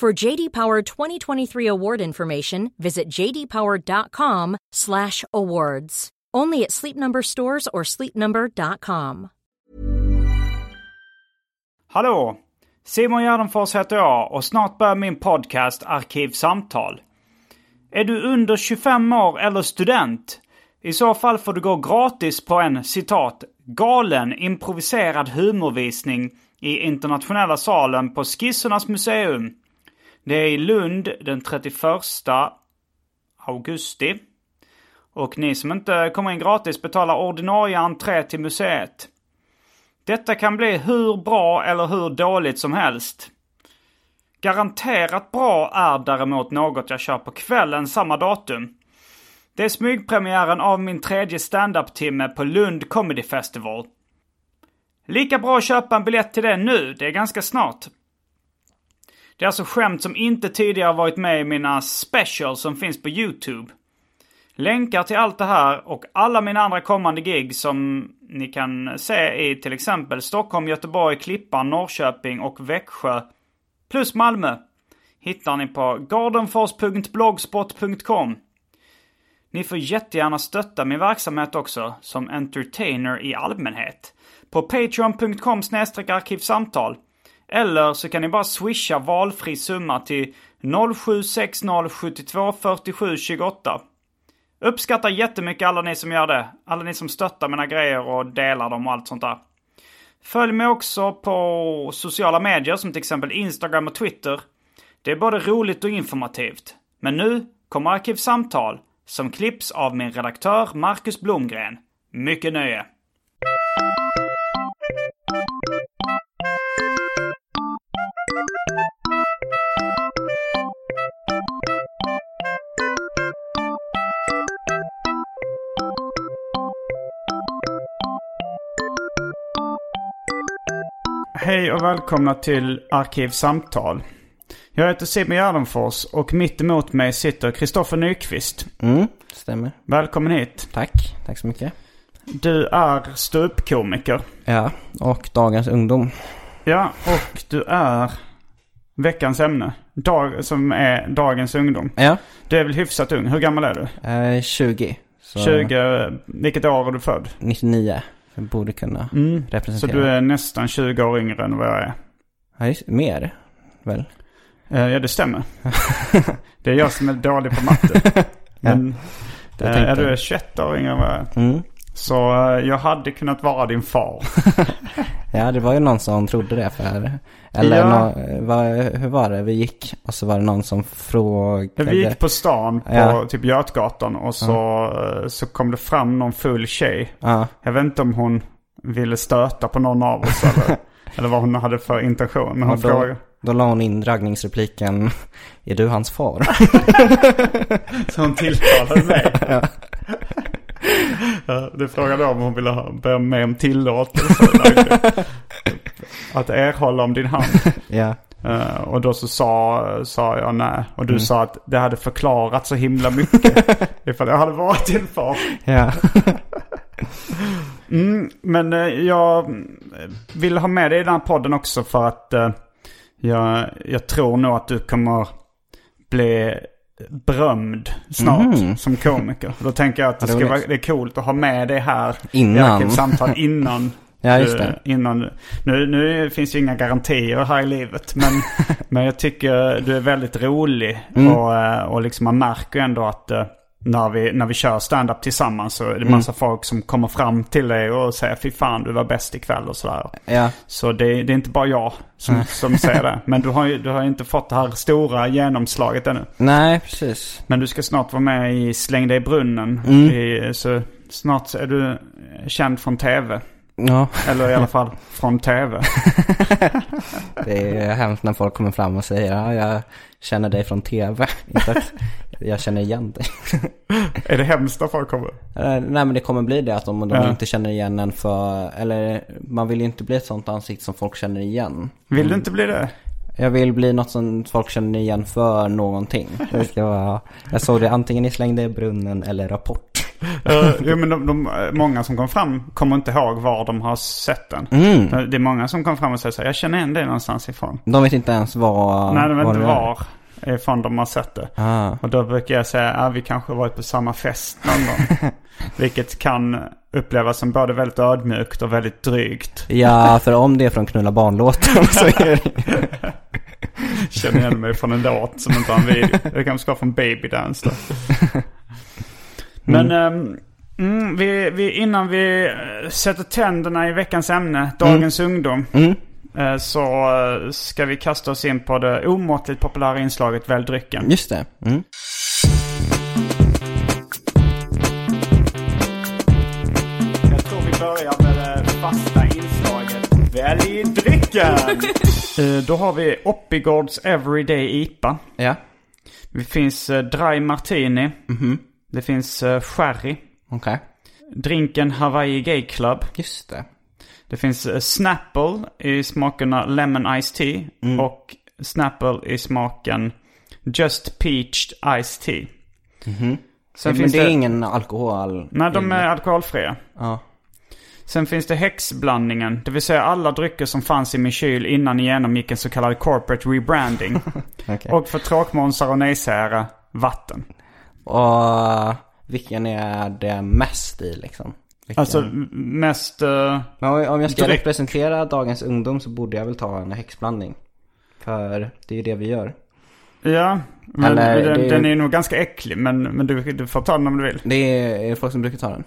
For JD Power 2023 award information, visit jdpower.com/awards. Only at Sleep Number stores or sleepnumber.com. Hallå! Simon Gärdenfors heter jag och snart börjar min podcast Arkivsamtal. Är du under 25 år eller student? I så fall får du gå gratis på en citat galen improviserad humorvisning i internationella salen på Skissernas museum. Det är i Lund den 31 augusti. Och ni som inte kommer in gratis betalar ordinarie entré till museet. Detta kan bli hur bra eller hur dåligt som helst. Garanterat bra är däremot något jag kör på kvällen samma datum. Det är smygpremiären av min tredje standup-timme på Lund Comedy Festival. Lika bra att köpa en biljett till det nu, det är ganska snart. Det är alltså skämt som inte tidigare varit med i mina specials som finns på YouTube. Länkar till allt det här och alla mina andra kommande gig som ni kan se i till exempel Stockholm, Göteborg, Klippan, Norrköping och Växjö. Plus Malmö. Hittar ni på gardenfors.blogspot.com. Ni får jättegärna stötta min verksamhet också som entertainer i allmänhet. På patreon.com arkivsamtal. Eller så kan ni bara swisha valfri summa till 0760724728. Uppskattar jättemycket alla ni som gör det. Alla ni som stöttar mina grejer och delar dem och allt sånt där. Följ mig också på sociala medier som till exempel Instagram och Twitter. Det är både roligt och informativt. Men nu kommer Arkivsamtal som klipps av min redaktör Marcus Blomgren. Mycket nöje! Hej och välkomna till Arkivsamtal. Jag heter Simon Gärdenfors och mitt emot mig sitter Kristoffer Nyqvist. Mm, stämmer. Välkommen hit. Tack. Tack så mycket. Du är ståuppkomiker. Ja, och dagens ungdom. Ja, och du är veckans ämne. Dag, som är dagens ungdom. Ja, Du är väl hyfsat ung. Hur gammal är du? är 20. Så 20. Vilket år är du född? 99. Jag borde kunna Mm. Så representera. du är nästan 20 år yngre än vad jag är. Ja, just, mer, väl? Eh, Ja, det stämmer. det är jag som är dålig på matte. Men Jag eh, är du är 21 år yngre än vad jag är. Mm. Så eh, jag hade kunnat vara din far. Ja, det var ju någon som trodde det för... Eller Ja. nå, vad, hur var det? Vi gick och så var det någon som frågade. Vi gick på stan på Ja. typ Götgatan och så, eh, så kom det fram någon full tjej. Ja, Jag vet inte om hon ville stöta på någon av oss eller, eller vad hon hade för intention. Men hon då, frågade. då la hon in raggningsrepliken. Är du hans far? Så hon tilltalade mig. Ja, Du frågade om hon ville ha, be med om tillåtelse. att erhålla om din hand. ja. Eh, och då så sa, sa jag nej. Och du Mm. sa att det hade förklarat så himla mycket. ifall jag hade varit din far. Ja. Mm, men eh, jag vill ha med dig i den här podden också för att eh, jag, jag tror nog att du kommer bli berömd snart Mhm. som komiker. Då tänker jag att det, ska vara, det är coolt att ha med dig här i Innan. Arkivsamtal innan Ja, just det. Innan, nu, nu finns ju inga garantier här i livet. Men, men jag tycker du är väldigt rolig. Mm. Och, eh, och liksom man märker ändå att eh, när vi, när vi kör stand-up tillsammans så är Mm. det massa folk som kommer fram till dig och säger fy fan du var bäst ikväll och sådär. Ja, Så det, det är inte bara jag som, som säger det. Men du har ju du har inte fått det här stora genomslaget ännu. nej precis. Men du ska snart vara med i Släng dig i brunnen. Mm. I, så snart är du känd från tv. Ja, Eller i alla fall från tv. det är hemskt när folk kommer fram och säger ja, jag känner dig från tv. Inte att jag känner igen dig. är det hemskt när folk kommer? Eh, Nej men det kommer bli det att om de Ja. inte känner igen en för, eller man vill ju inte bli ett sånt ansikte som folk känner igen. Vill du inte bli det? Jag vill bli något som folk känner igen för någonting. Det ska vara, jag såg det antingen i Slängde i brunnen eller Rapport. Jo, men de, de, många som kom fram kommer inte ihåg var de har sett den. Mm. Det är många som kommer fram och säger så här, jag känner igen det någonstans ifrån. De vet inte ens var, Nej, de vet var inte var ifrån de har sett det. Ah. Och då brukar jag säga att vi kanske varit på samma fest någon gång. Vilket kan upplevas som både väldigt ödmjukt och väldigt drygt. Ja, för om det är från Knulla barnlåten så är det Känner igen mig från en låt som inte har en video. Det kanske ska vara från Baby Dance då. Men ehm, mm, vi, vi, innan vi eh, sätter tänderna i veckans ämne, dagens ungdom. Mm. eh, Så eh, ska vi kasta oss in på det omåttligt populära inslaget Välj drycken. Just det. Mm. Jag tror vi börjar med det fasta inslaget Välj drycken! Då har vi Oppigårds Everyday IPA. Ja. Det finns Dry Martini. Det finns eh, Sherry. Okej. Drinken Hawaii Gay Club. Just det. Det finns eh, Snapple i smakerna Lemon Iced Tea. Och Snapple i smaken Just Peached Iced Tea. Sen Men finns det är ingen alkohol? Nej, de är alkoholfria. Ja. Sen finns det häxblandningen. Det vill säga alla drycker som fanns i min kyl innan ni genomgick en så kallad corporate rebranding. Okej. Och för tråkmånsar och nejsägare, vatten. Och vilken är det mest i liksom? Vilken? Alltså mest... eh, Men om om jag ska dryck- representera dagens ungdom så borde jag väl ta en häxblandning. För det är ju det vi gör. ja, men Eller den, det- den är nog ganska äcklig. Men, men du, du får ta den om du vill. Det är, är det folk som brukar ta den.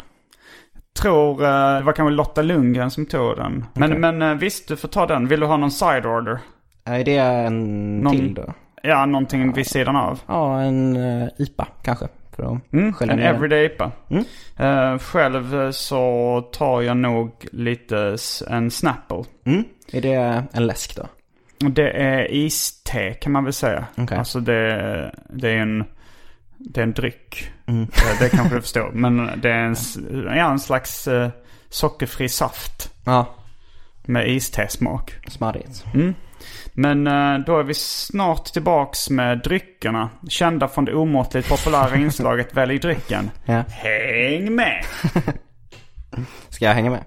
Tror, eh, det var kanske Lotta Lundgren som tog den. Men, Okej. men eh, visst, du får ta den. Vill du ha någon side order? Är det en Någon- till då? Ja, någonting vid sidan av. Ja, en uh, IPA kanske. För att Mm, en everyday IPA. Mm. Eh, själv så tar jag nog lite en Snapple. Mm. Är det en läsk då? Det är iste kan man väl säga. Okej. Alltså det, det är en... Det är en dryck. Mm. Eh, Det kanske du förstår. Men det är en, ja, en slags sockerfri saft Ja, med iste-smak. smarrigt. Mm. Men eh, då är vi snart tillbaks med dryckerna. Kända från det omåttligt populära inslaget Välj drycken. Ja. Häng med! Ska jag hänga med?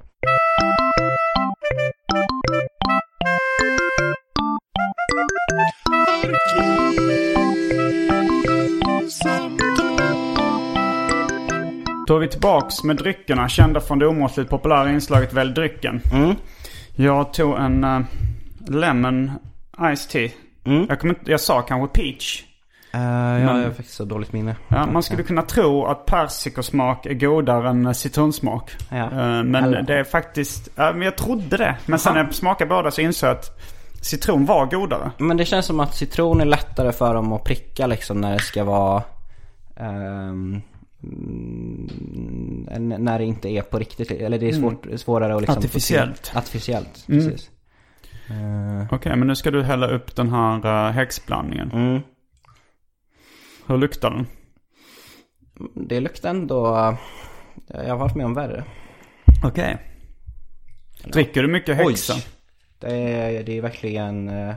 Då är vi tillbaks med dryckerna. Kända från det omåttligt populära inslaget Välj drycken. Mm. Jag tog en eh, Lemon Iced Tea. Mm. Jag, kommer inte, jag sa kanske Peach. Uh, ja, jag fick så dåligt minne. Ja, man skulle kunna tro att persikosmak är godare än citronsmak. Ja. Eh, Men Eller- det är faktiskt... Ja, men jag trodde det. Men sen när jag smakade båda så insåg jag att citron var godare. Men det känns som att citron är lättare för dem att pricka liksom när det ska vara mm, n- när det inte är på riktigt. Eller det är svårt, svårare att liksom Artificiellt. Artificiellt, Mm. precis. Eh, Okej, men nu ska du hälla upp den här uh, häxblandningen. mm. Hur luktar den? Det luktar ändå, jag har varit med om värre. Okej. Dricker du mycket häxa? Det är, det är verkligen, eh,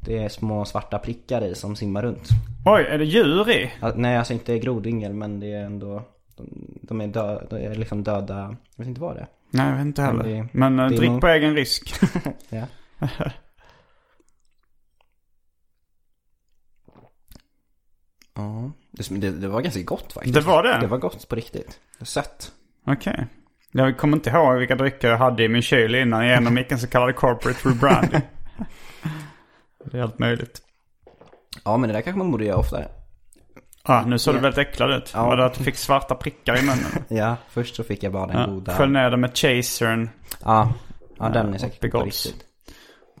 det är små svarta prickar i som simmar runt. Oj, är det djur i? Nej, alltså inte grodyngel men det är ändå, de, de är, dö, de är liksom döda, jag vet inte vad det är. Nej, jag vet inte heller. Men det- Men uh, det drick nog- på egen risk. Ja. Ja, det, det, det var ganska gott faktiskt. Det var det? Det var gott på riktigt. Sött. Okej. Jag kommer inte ihåg vilka drycker jag hade i min kyl innan jag genomgick en så kallad corporate rebranding. det är helt möjligt. Ja, men det där kanske man borde göra oftare. Ah, nu såg du väldigt äcklad ut. Ja. Var det att du fick svarta prickar i munnen? Ja, först så fick jag bara den Ja. goda... Skölj ner det med chasern. Ja, ja den är och säkert på riktigt.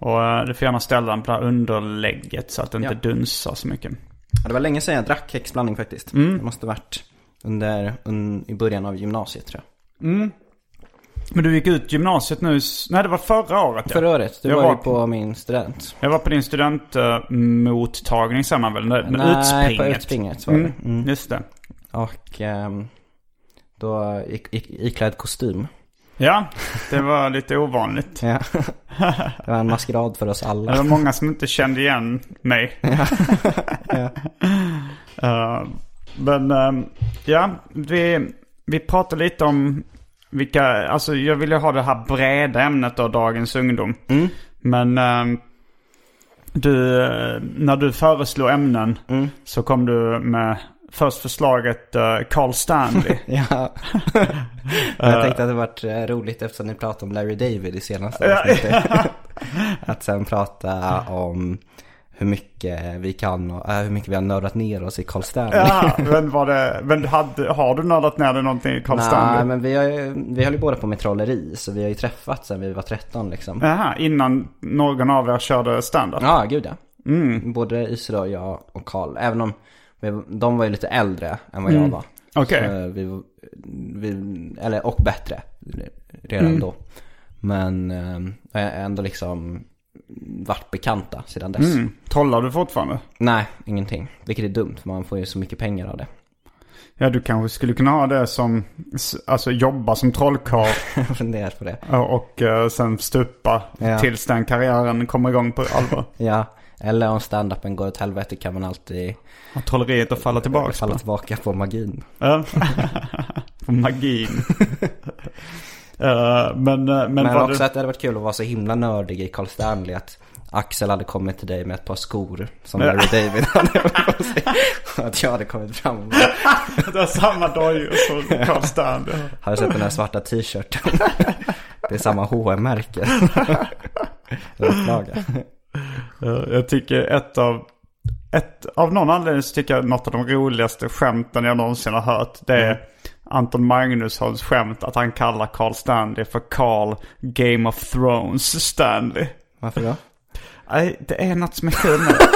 Och eh, du får gärna ställa den på det här underlägget så att det inte Ja. dunsar så mycket. Ja, det var länge sedan jag drack häxblandning faktiskt. Mm. Det måste varit under, un, i början av gymnasiet tror jag. Men du gick ut gymnasiet nu, nej det var förra året ja. Förra året, du Jag var, var- ju på min student. Jag var på din studentmottagning säger man väl? Nej, utspringet. på utspringet var det. Mm, Mm. Just det. Och ehm, då iklädd kostym. Ja, det var lite ovanligt. Ja. det var en maskerad för oss Det alla. var många som inte kände igen mig. Eh, men eh, ja, vi, vi pratade lite om vilka, alltså jag ville ha det här breda ämnet av dagens ungdom. Mm. Men eh, du, eh, när du föreslog ämnen Mm. så kom du med först förslaget eh, Carl Stanley. Ja. jag tänkte att det varit eh, roligt eftersom ni pratade om Larry David i senaste avsnittet. att sen prata om hur mycket vi kan och äh, hur mycket vi har nördat ner oss i Carl Stanley. ja, men var det, men hade, har du nördat ner dig någonting i Carl Nej, Stanley? men vi, har ju, vi höll ju båda på med trolleri så vi har ju träffats sen vi var 13 liksom. Jaha, innan någon av er körde standard? Ja, gud ja. Mm. Både Isidor, jag och Karl. Även om vi, de var ju lite äldre än vad jag var. Okej. Vi, vi, eller, och bättre redan Mm. då. Men har ändå liksom varit bekanta sedan dess. Mm. Trollar du fortfarande? Nej, ingenting. Vilket är dumt för man får ju så mycket pengar av det. Ja, du kanske skulle kunna ha det som, alltså jobba som trollkarl Jag funderat på det. och, och eh, sen stupa Ja. tills den karriären kommer igång på allvar. Ja, eller om standupen går åt helvete kan man alltid Och trolleriet att falla tillbaka falla tillbaka på magin. På magin. Eh, men, eh, men, Men, var också det... att det hade varit kul att vara så himla nördig i Carl Stanley att Axel hade kommit till dig med ett par skor som Ja. Larry David hade på sig. Att jag hade kommit fram och bara, det är samma dojor som Carl Stanley. hade sett den här svarta t-shirten. Det är samma hm märke. Eh, Jag tycker ett av, ett, av någon anledning så tycker jag något av de roligaste skämten jag någonsin har hört. Det är Anton Magnussons skämt att han kallar Carl Stanley för Carl Game of Thrones Stanley. Varför då? Nej, det är något som är kul med det.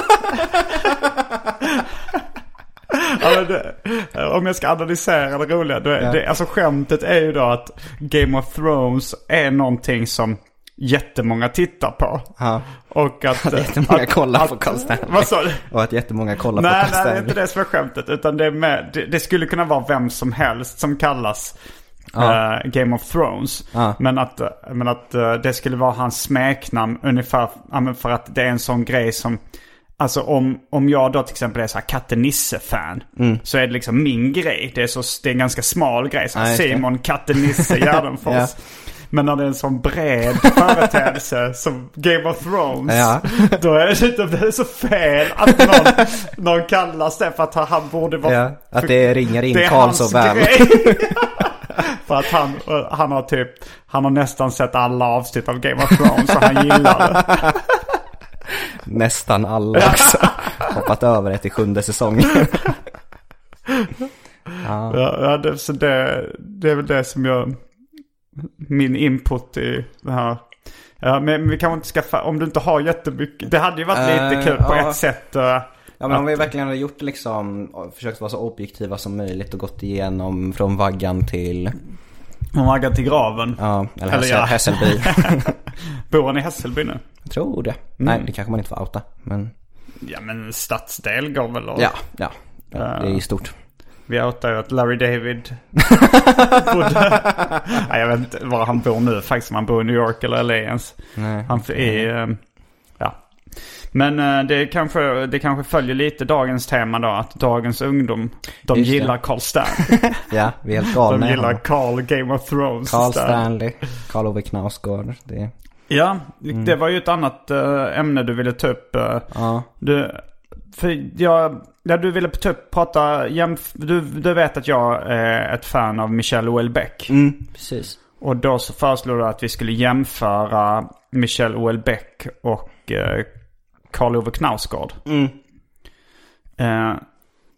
ja, det, om jag ska analysera det roliga. Är, Ja. det, alltså skämtet är ju då att Game of Thrones är någonting som jättemånga tittar på. Ja. Och att... Att jättemånga kollar på Carl Stanley. Vad sa du? Och att jättemånga kollar på Nej, Carl nej, det är Stanley. inte det som är skämtet. Utan det, är med, det, det skulle kunna vara vem som helst som kallas Ja. eh, Game of Thrones. Ja. Men att, eh, men att eh, det skulle vara hans smeknamn ungefär för att det är en sån grej som... Alltså om, om jag då till exempel är så här Katte Nisse-fan. Mm. Så är det liksom min grej. Det är, så, det är en ganska smal grej. Så här. Simon Katte Nisse Gärdenfors. Ja. Men när det är en sån bred företeelse som Game of Thrones. Ja. Då är det, då blir det så fel att någon, någon kallas det för att han, borde vara... Ja, att det ringar in hans så väl. för att han, han har typ, han har nästan sett alla avsnitt av Game of Thrones och han gillar det. Nästan alla också. Hoppat över det till sjunde säsongen. Ja, ja, det, så det, det är väl det som jag, min input i det här. Ja, men vi kanske inte ska, fa- om du inte har jättemycket, det hade ju varit lite Eh, kul på ja. ett sätt. eh, Ja men om vi verkligen hade gjort liksom, försökt vara så objektiva som möjligt och gått igenom från vaggan till, Om Maggan till graven. ja, eller, Eller ja. Hässelby. Bor han i Hässelby nu? Jag tror det. Mm. Nej, det kanske man inte får outa. Men Ja men stadsdel går väl och... ja, ja. ja det är ju stort. Vi outar ju att Larry David bodde... Nej, jag vet inte var han bor nu faktiskt. Om han bor i New York eller LA ens. Nej. Han är... eh, Ja. Men eh, det kanske, det kanske följer lite dagens tema då. Att dagens ungdom, de Just det. gillar Carl Stanley. Ja, vi är helt galna. De gillar. Carl Game of Thrones. Carl Stanley. Carl Ove Knausgård. Det, Ja, det var ju ett annat eh, ämne du ville ta upp. ja. Du, för jag, ja, du ville typ prata jämf- du, du vet att jag är ett fan av Michel Houellebecq. Mm, precis. Och då så föreslog du att vi skulle jämföra Michel Houellebecq och eh, Karl Ove Knausgård. Eh,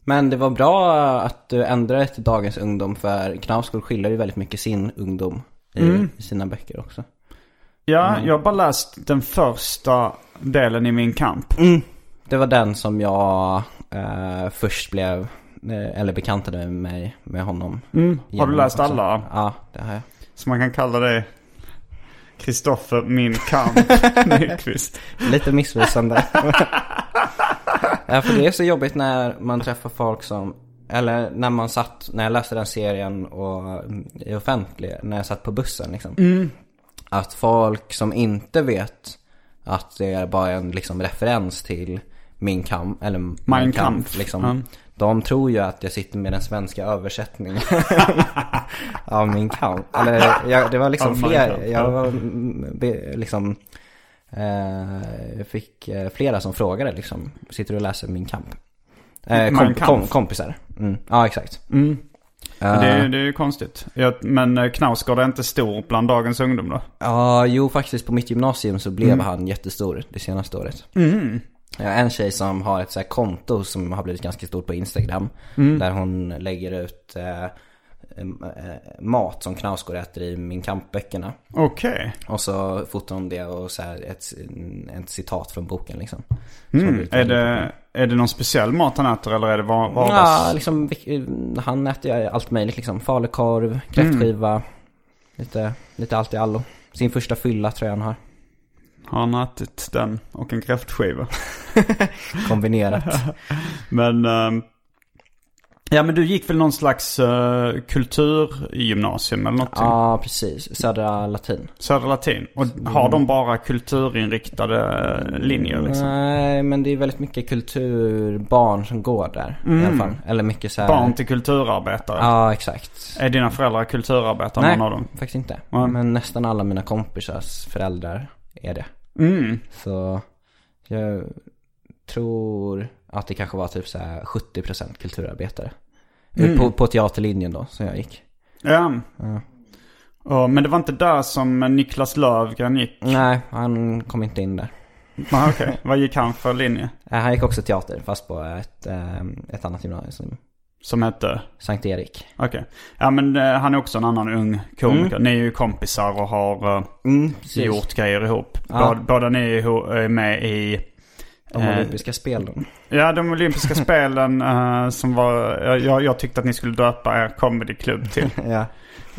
Men det var bra att du ändrade till dagens ungdom för Knausgård skiljer ju väldigt mycket sin ungdom i, i sina böcker också. ja, jag har bara läst den första delen i min kamp. Det var den som jag eh, först blev, eh, eller bekantade mig med honom. Har du läst också. alla? Ja, det har jag. Så man kan kalla det Kristoffer Min Kamp Nyqvist. Lite missvisande. ja, för det är så jobbigt när man träffar folk som, eller när man satt, när jag läste den serien och mm, i offentlig, när jag satt på bussen liksom. Att folk som inte vet att det är bara en liksom referens till min kamp, eller Kampf, Kampf, liksom. ja. De tror ju att jag sitter med den svenska översättningen av min kamp. Eller jag, det var liksom fler, jag ja. var mm, liksom eh, Jag fick eh, flera som frågade liksom, sitter du och läser min kamp? Eh, Mein kom, Kampf? kom, kompisar. Mm. Ja, exakt. Mm. Eh, Det, är- det är ju konstigt. Ja, men eh, Knausgård är inte stor bland dagens ungdom då? Ja, jo faktiskt på mitt gymnasium så blev han jättestor det senaste året. Jag har en tjej som har ett så här konto som har blivit ganska stort på Instagram. Där hon lägger ut eh, em, eh, mat som Knausgård äter i min kampböckerna. Okej. Och så fotar hon det och så här ett, ett citat från boken liksom. Mm. Är, det, är det någon speciell mat han äter eller är det var- Ja, vardags? liksom han äter allt möjligt liksom. Falukorv, kräftskiva, lite, lite allt i allo. Sin första fylla tror jag han har. Har han ätit den och en kräftskiva? Kombinerat. Men... ehm, ja men du gick väl någon slags uh, kulturgymnasium eller något? ja, precis. Södra latin. Södra Latin. Och har de bara kulturinriktade eh, linjer liksom? Nej, men det är väldigt mycket kulturbarn som går där i alla fall. Eller mycket så här... Barn till kulturarbetare? Ja, exakt. Är dina föräldrar kulturarbetare Nej, någon av dem? faktiskt inte. Ja. Men nästan alla mina kompisars föräldrar är det. Mm. Så jag tror att det kanske var typ så här 70% kulturarbetare. På, på teaterlinjen då, som jag gick. Ja. Ja. Och, men det var inte där som Niklas Lövgren gick? Nej, han kom inte in där. Ah, Okej, vad gick han för linje? Nej, Han gick också teater, fast på ett, eh, ett annat gymnasium. Som hette? Sankt Erik. Okej. Ja men eh, han är också en annan ung komiker. Ni är ju kompisar och har eh, Mm, gjort grejer ihop. Ja. Båda, båda ni är med i... De eh, olympiska spelen. Ja, de olympiska spelen eh, som var... Jag, jag tyckte att ni skulle döpa er comedyklubb till. ja.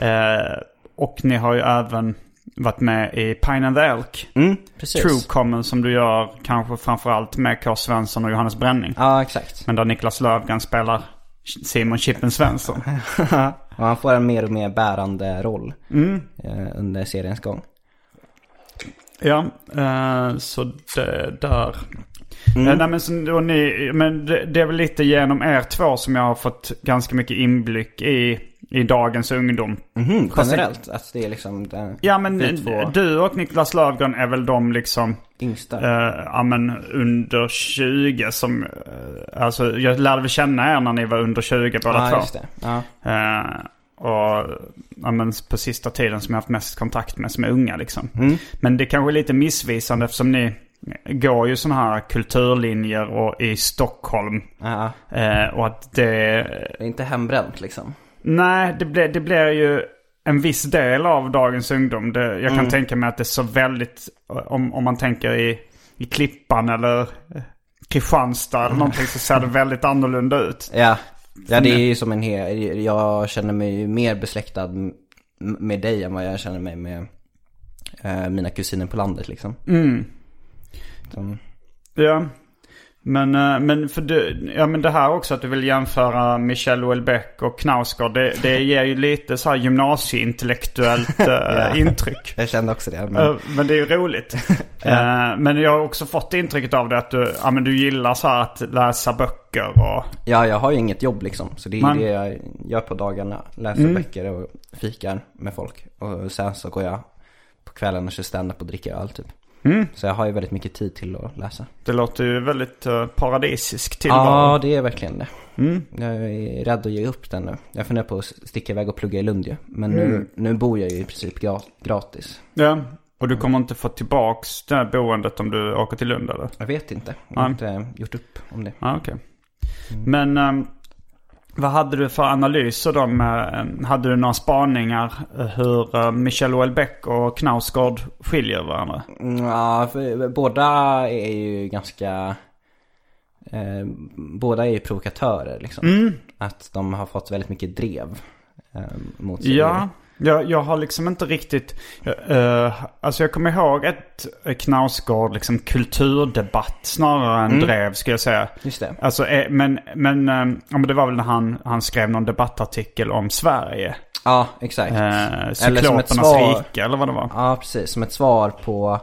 Eh, och ni har ju även varit med i Pine and the Elk. Mm, precis. True Common som du gör kanske framförallt med K. Svensson och Johannes Bränning. Ja, exakt. Men där Niklas Lövgren spelar Simon Chippen Svensson. Och han får en mer och mer bärande roll Mm. eh, under seriens gång. Ja, eh, så det där. Mm. Eh, nej, men, så, ni, men det, det är väl lite genom er två som jag har fått ganska mycket inblick i, i dagens ungdom. Det- generellt, att det är liksom den Ja men du och Niklas Lövgren är väl de liksom yngsta. Eh, ja men under 20 som... eh, alltså jag lärde väl känna er när ni var under 20 båda ja, två. just det. Ja. Eh, och ja, men på sista tiden som jag haft mest kontakt med som är unga liksom. Mm. Men det kanske är lite missvisande eftersom ni går ju sådana här kulturlinjer och i Stockholm. Ja, Eh, och att det... det är inte hembränt liksom. Nej, det blir, det blir ju en viss del av dagens ungdom. Det, jag Mm. kan tänka mig att det är så väldigt, om, om man tänker i, i Klippan eller eh, Kristianstad eller någonting så ser det väldigt annorlunda ut. Ja, ja det är ju som en hel, jag känner mig ju mer besläktad med dig än vad jag känner mig med eh, mina kusiner på landet liksom. Mm. Så, Ja. Men, eh, men, för du, ja, men det här också att du vill jämföra Michel Houellebecq och Knausgård. Det, det ger ju lite så här gymnasieintellektuellt uh, intryck. jag kände också det. Men, Eh, Men det är ju roligt. Eh, Men jag har också fått intrycket av det att du, ja, men du gillar så här att läsa böcker och... ja, jag har ju inget jobb liksom. Så det är Man- det jag gör på dagarna. Läser Mm. böcker och fikar med folk. Och sen så går jag på kvällen och kör stand-up och dricker öl typ. Så jag har ju väldigt mycket tid till att läsa. Det låter ju väldigt uh, paradisisk Ja, tillvaro. det är verkligen det. Mm. Jag är rädd att ge upp den nu. Jag funderar på att sticka iväg och plugga i Lund ju. Men nu, nu bor jag ju i princip gra- gratis. Ja. Och du kommer inte få tillbaks det här boendet om du åker till Lund eller? Jag vet inte. Jag har inte gjort upp om det. Ja, okej. Men ehm, vad hade du för analyser då? Med, ehm, hade du några spaningar eh, hur uh, Michel Houellebecq och Knausgård skiljer varandra? Mm, Ja, för båda är ju ganska... Eh, båda är ju provokatörer liksom. Att de har fått väldigt mycket drev eh, mot sig. Ja, jag, jag har liksom inte riktigt... Uh, alltså jag kommer ihåg ett Knausgård liksom kulturdebatt snarare än drev skulle jag säga. Just det. Alltså, eh, men, men, ja, men det var väl när han, han skrev någon debattartikel om Sverige. Ja, exakt. Som ett Cyklopernas svar- rike eller vad det var. Ja, precis. Som ett svar på...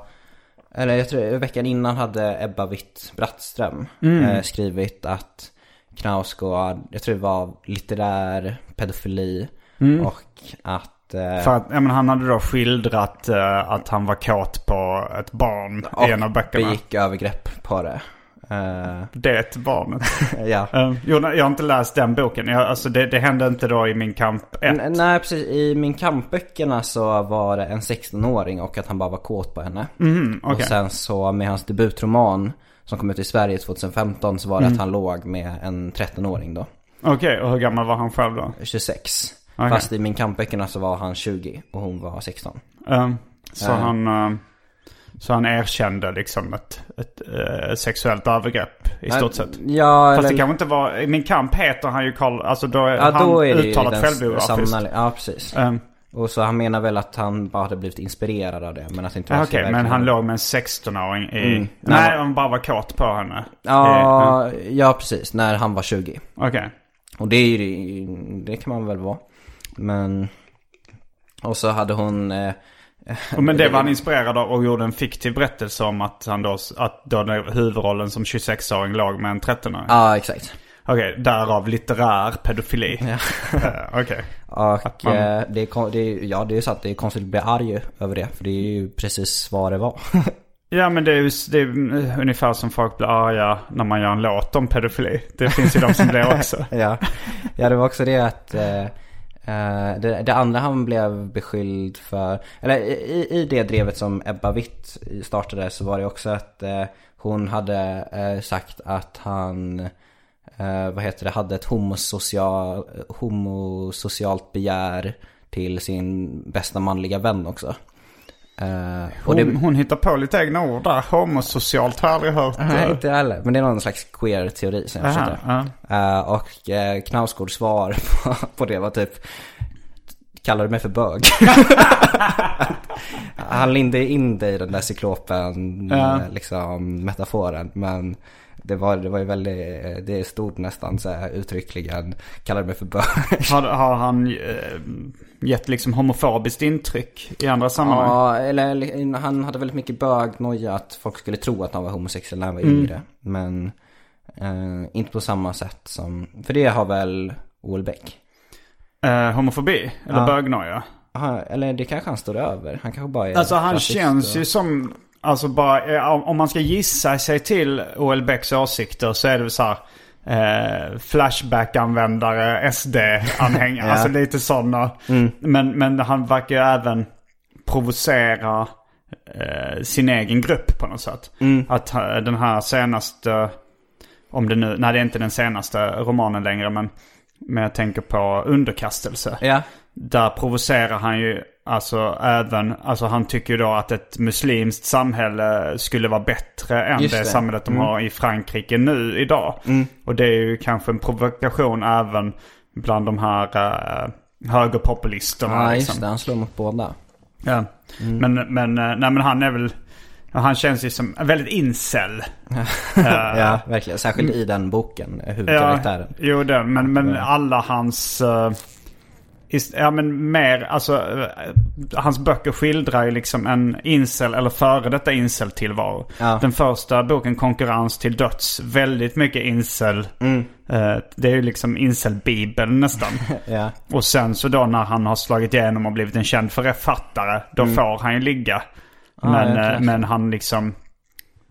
Eller jag tror veckan innan hade Ebba Witt Brattström eh, skrivit att Knausgård, jag tror det var litterär pedofili och att... Eh, För att, ja, men han hade då skildrat eh, att han var kåt på ett barn i en av böckerna. begick övergrepp på det. Eh, Det barnet. ja. uh, jo, jag har inte läst den boken. Jag, alltså det, det hände inte då i min kamp 1. N- Nej, precis. I min kampböckerna så var det en 16-åring och att han bara var kåt på henne. Mhm, okej. Och sen så med hans debutroman som kom ut i Sverige 2015 så var det Mm. att han låg med en 13-åring då. Okej, och hur gammal var han själv då? 26. Okej. Fast i min kampböckerna så var han 20 och hon var 16. Eh, så, Eh. han, eh, så han erkände liksom ett, ett eh, sexuellt övergrepp i stort sett. Ja, Fast det eller... kanske inte var... I min kamp heter han ju Karl... Alltså då är Ja, han då är det uttalat självbiografiskt. Ja, precis. Eh, Och så han menar väl att han bara hade blivit inspirerad av det. Men att det inte var Okej, men han låg med en 16-åring i... Mm. Nej, han bara var kåt på henne. Ja, ja, precis. När han var 20. Okej. Och det är ju, det kan man väl vara. Men... Och så hade hon... Eh, Men det var han inspirerad av och gjorde en fiktiv berättelse om att han då... Att då den huvudrollen som 26-åring låg med en 13-åring. ja, exakt. Okej, därav litterär pedofili. Ja. Eh, Okej. Och man- eh, det, är, det är, ja det är sant, det är konstigt att bli arg över det. För det är ju precis vad det var. Ja men det är ju det är ungefär som folk blir arga när man gör en låt om pedofili. Det finns ju de som blir också. ja. ja, det var också det att eh, eh, Eh, det, det andra han blev beskylld för, eller i, i det drevet som Ebba Witt startade så var det också att eh, hon hade eh, sagt att han, eh, vad heter det, hade ett homosocial, homosocialt begär till sin bästa manliga vän också. Eh, och det, Hon, hon hittar på lite egna ord där. Homosocialt har jag aldrig hört. Nej, eh. inte heller. Men det är någon slags queer-teori som jag ja. Eh, och uh, Knausgårds svar på, på det var typ Kallar du mig för bög? Han lindade in det i den där cyklopen, Ja. liksom metaforen. Men det var, det var ju väldigt, eh, det stod nästan så här uttryckligen Kallar du mig för bög? Har, har han eh, gett liksom homofobiskt intryck i andra sammanhang? Ja, eller han hade väldigt mycket bögnoja att folk skulle tro att han var homosexuell när han var Mm. yngre. Men eh, inte på samma sätt som, för det har väl Olbeck. Eh, homofobi? Eller Ja. bögnoja? Aha, eller det kanske han står över. Han kanske bara är Alltså han känns och... ju som, alltså bara, eh, om man ska gissa sig till OL Becks åsikter så är det så här. Eh, Flashback-användare, SD-anhängare, Ja. alltså lite sådana. Men, men han verkar ju även provocera eh, sin egen grupp på något sätt. Att eh, den här senaste, om det nu, nej det är inte den senaste romanen längre men, men jag tänker på underkastelse. Ja, Där provocerar han ju alltså även, alltså han tycker ju då att ett muslimskt samhälle skulle vara bättre än Just det, det. samhället de har i Frankrike nu idag. Och det är ju kanske en provokation även bland de här uh, högerpopulisterna. ja liksom. just det. Han slår mot båda. Ja. Men, men, eh, nej, men han är väl, han känns ju som väldigt incel. ja, verkligen. Särskilt i den boken, eh, huvudkaraktären. jo det. Men, men alla hans... eh, is- ja men mer, alltså eh, hans böcker skildrar ju liksom en incel eller före detta incel-tillvaro. Ja. Den första boken, Konkurrens till döds, väldigt mycket incel. Mm. Eh, det är ju liksom incel-bibeln nästan. Ja. Och sen så då när han har slagit igenom och blivit en känd författare, då Mm. får han ju ligga. Ja, men, eh, men han liksom...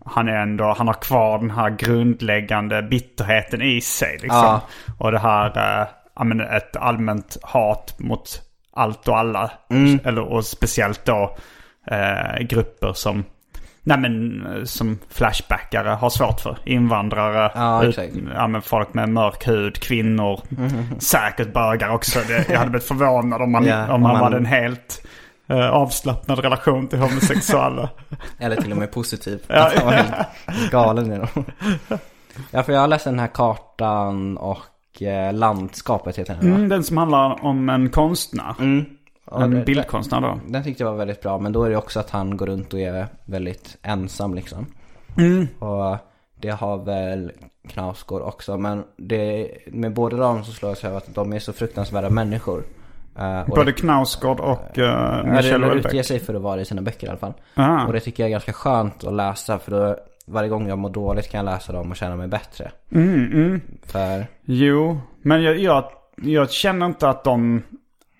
Han är ändå, han har kvar den här grundläggande bitterheten i sig liksom. Ja. Och det här, ja men ett allmänt hat mot allt och alla. Mm. Eller, och speciellt då eh, grupper som, nej men som flashbackare har svårt för. Invandrare, Ja, ut, ja, men folk med mörk hud, kvinnor, säkert bögar också. Det, jag hade blivit förvånad om man, Ja, om om man man- hade en helt eh, avslappnad relation till homosexuella. Eller till och med positiv. Ja. Helt galen i dem. Ja, för jag har läst den här kartan och landskapet heter den va? Mm, den som handlar om en konstnär. Mm. En det- bildkonstnär då. Den tyckte jag var väldigt bra, men då är det också att han går runt och är väldigt ensam liksom. Mm. Och det har väl Knausgård också, men det, med båda dem så slår jag sig av att de är så fruktansvärda människor. Eh, och Både det, Knausgård och uh, ja, Michel det utger Houellebecq. sig för att vara i sina böcker i alla fall. Ah. Och det tycker jag är ganska skönt att läsa, för då varje gång jag mår dåligt kan jag läsa dem och känna mig bättre. Mm, mm. För, Jo, men jag, jag, jag känner inte att de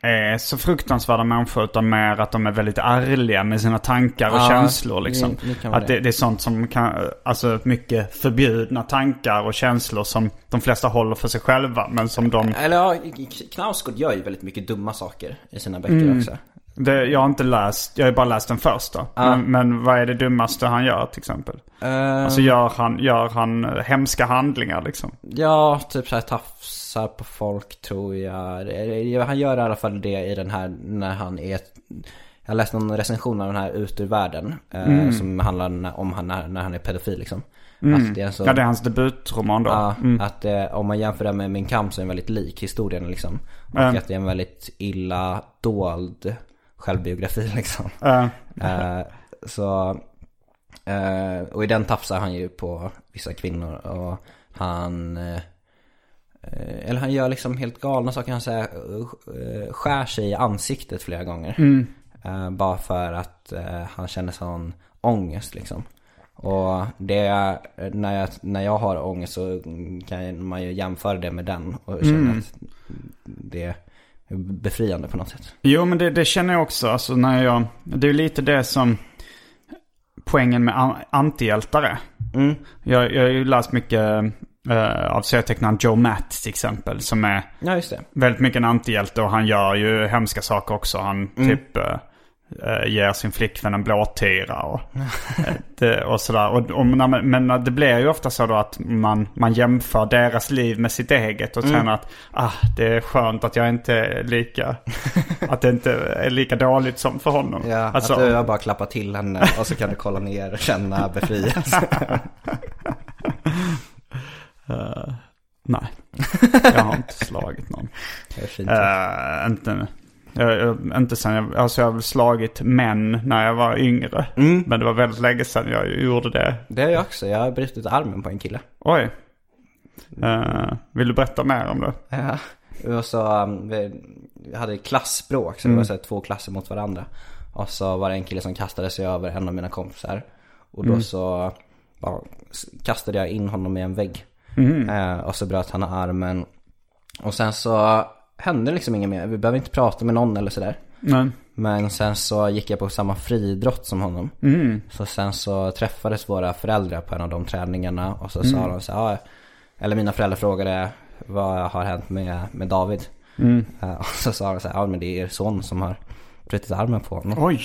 är så fruktansvärda människor utan mer att de är väldigt ärliga med sina tankar och Ja, känslor liksom. vara att det, det. är sånt som kan, alltså mycket förbjudna tankar och känslor som de flesta håller för sig själva men som de, eller ja, Knausgård gör ju väldigt mycket dumma saker i sina böcker också. Det, jag har inte läst, jag har bara läst den första. Men, men vad är det dummaste han gör till exempel? Eh, Alltså gör han, gör han eh, hemska handlingar liksom? Ja, typ såhär tafsar på folk tror jag. Han gör i alla fall det i den här när han är... Jag läste någon recension av den här Ut ur världen. eh, Som handlar om han när, när han är pedofil liksom. Att det är så, Ja, det är hans debutroman då. ja, Mm. att eh, om man jämför det med Min kamp så är den väldigt lik historien liksom. Och Mm. att det är en väldigt illa dold självbiografi liksom. Eh, så, eh, och i den tafsar han ju på vissa kvinnor och han, eh, eller han gör liksom helt galna saker. Han säger, uh, skär sig i ansiktet flera gånger. Eh, bara för att han känner sån ångest liksom. Och det, är- när jag, när jag har ångest så kan man ju jämföra det med den och känna att det befriande på något sätt. Jo, men det, det känner jag också. Alltså när jag, det är lite det som poängen med an- antihjältar är. Mm. Jag, jag har ju läst mycket eh, av serietecknaren Joe Matt till exempel. Som är Ja, väldigt mycket en antihjälte och han gör ju hemska saker också. Han typ eh, eh, ger sin flickvän en blåtira och, eh, och sådär. Och, och, man- men det blir ju ofta så då att man, man jämför deras liv med sitt eget och känner att ah, det är skönt att jag inte är lika, att det inte är lika dåligt som för honom. Ja, alltså, att du har bara klappat till henne och så kan du kolla ner och känna befrielse. Nej, jag har inte slagit någon. Det är fint. Eh, inte, jag, jag, inte sen jag, alltså jag har slagit män när jag var yngre. Mm. Men det var väldigt länge sedan jag gjorde det. Det har jag också. Jag har brutit armen på en kille. Oj. Eh, vill du berätta mer om det? Ja. Och så, um, vi hade klassbråk, så det var så här, två klasser mot varandra. Och så var det en kille som kastade sig över en av mina kompisar. Och då så ja, kastade jag in honom i en vägg. Eh, och så bröt han armen. Och sen så hände liksom inget mer. Vi behöver inte prata med någon eller sådär. Nej. Men sen så gick jag på samma friidrott som honom. Mm. Så sen så träffades våra föräldrar på en av de träningarna och så sa de så här, eller mina föräldrar frågade vad har hänt med, med David? Eh, Och så sa de så här, ja men det är er son som har brutit armen på honom. Oj.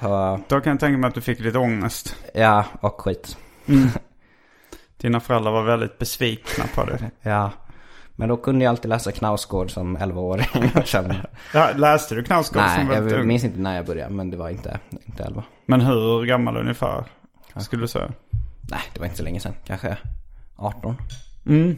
Så, Då kan jag tänka mig att du fick lite ångest. ja, och skit. Dina föräldrar var väldigt besvikna på dig. Ja, men då kunde jag alltid läsa Knausgård som 11-åring och känna, Ja, läste du Knausgård som nej väldigt jag ung? minns inte när jag började men det var inte, inte 11. Men hur gammal ungefär? Skulle du säga? Nej, det var inte så länge sedan, kanske 18. Mm.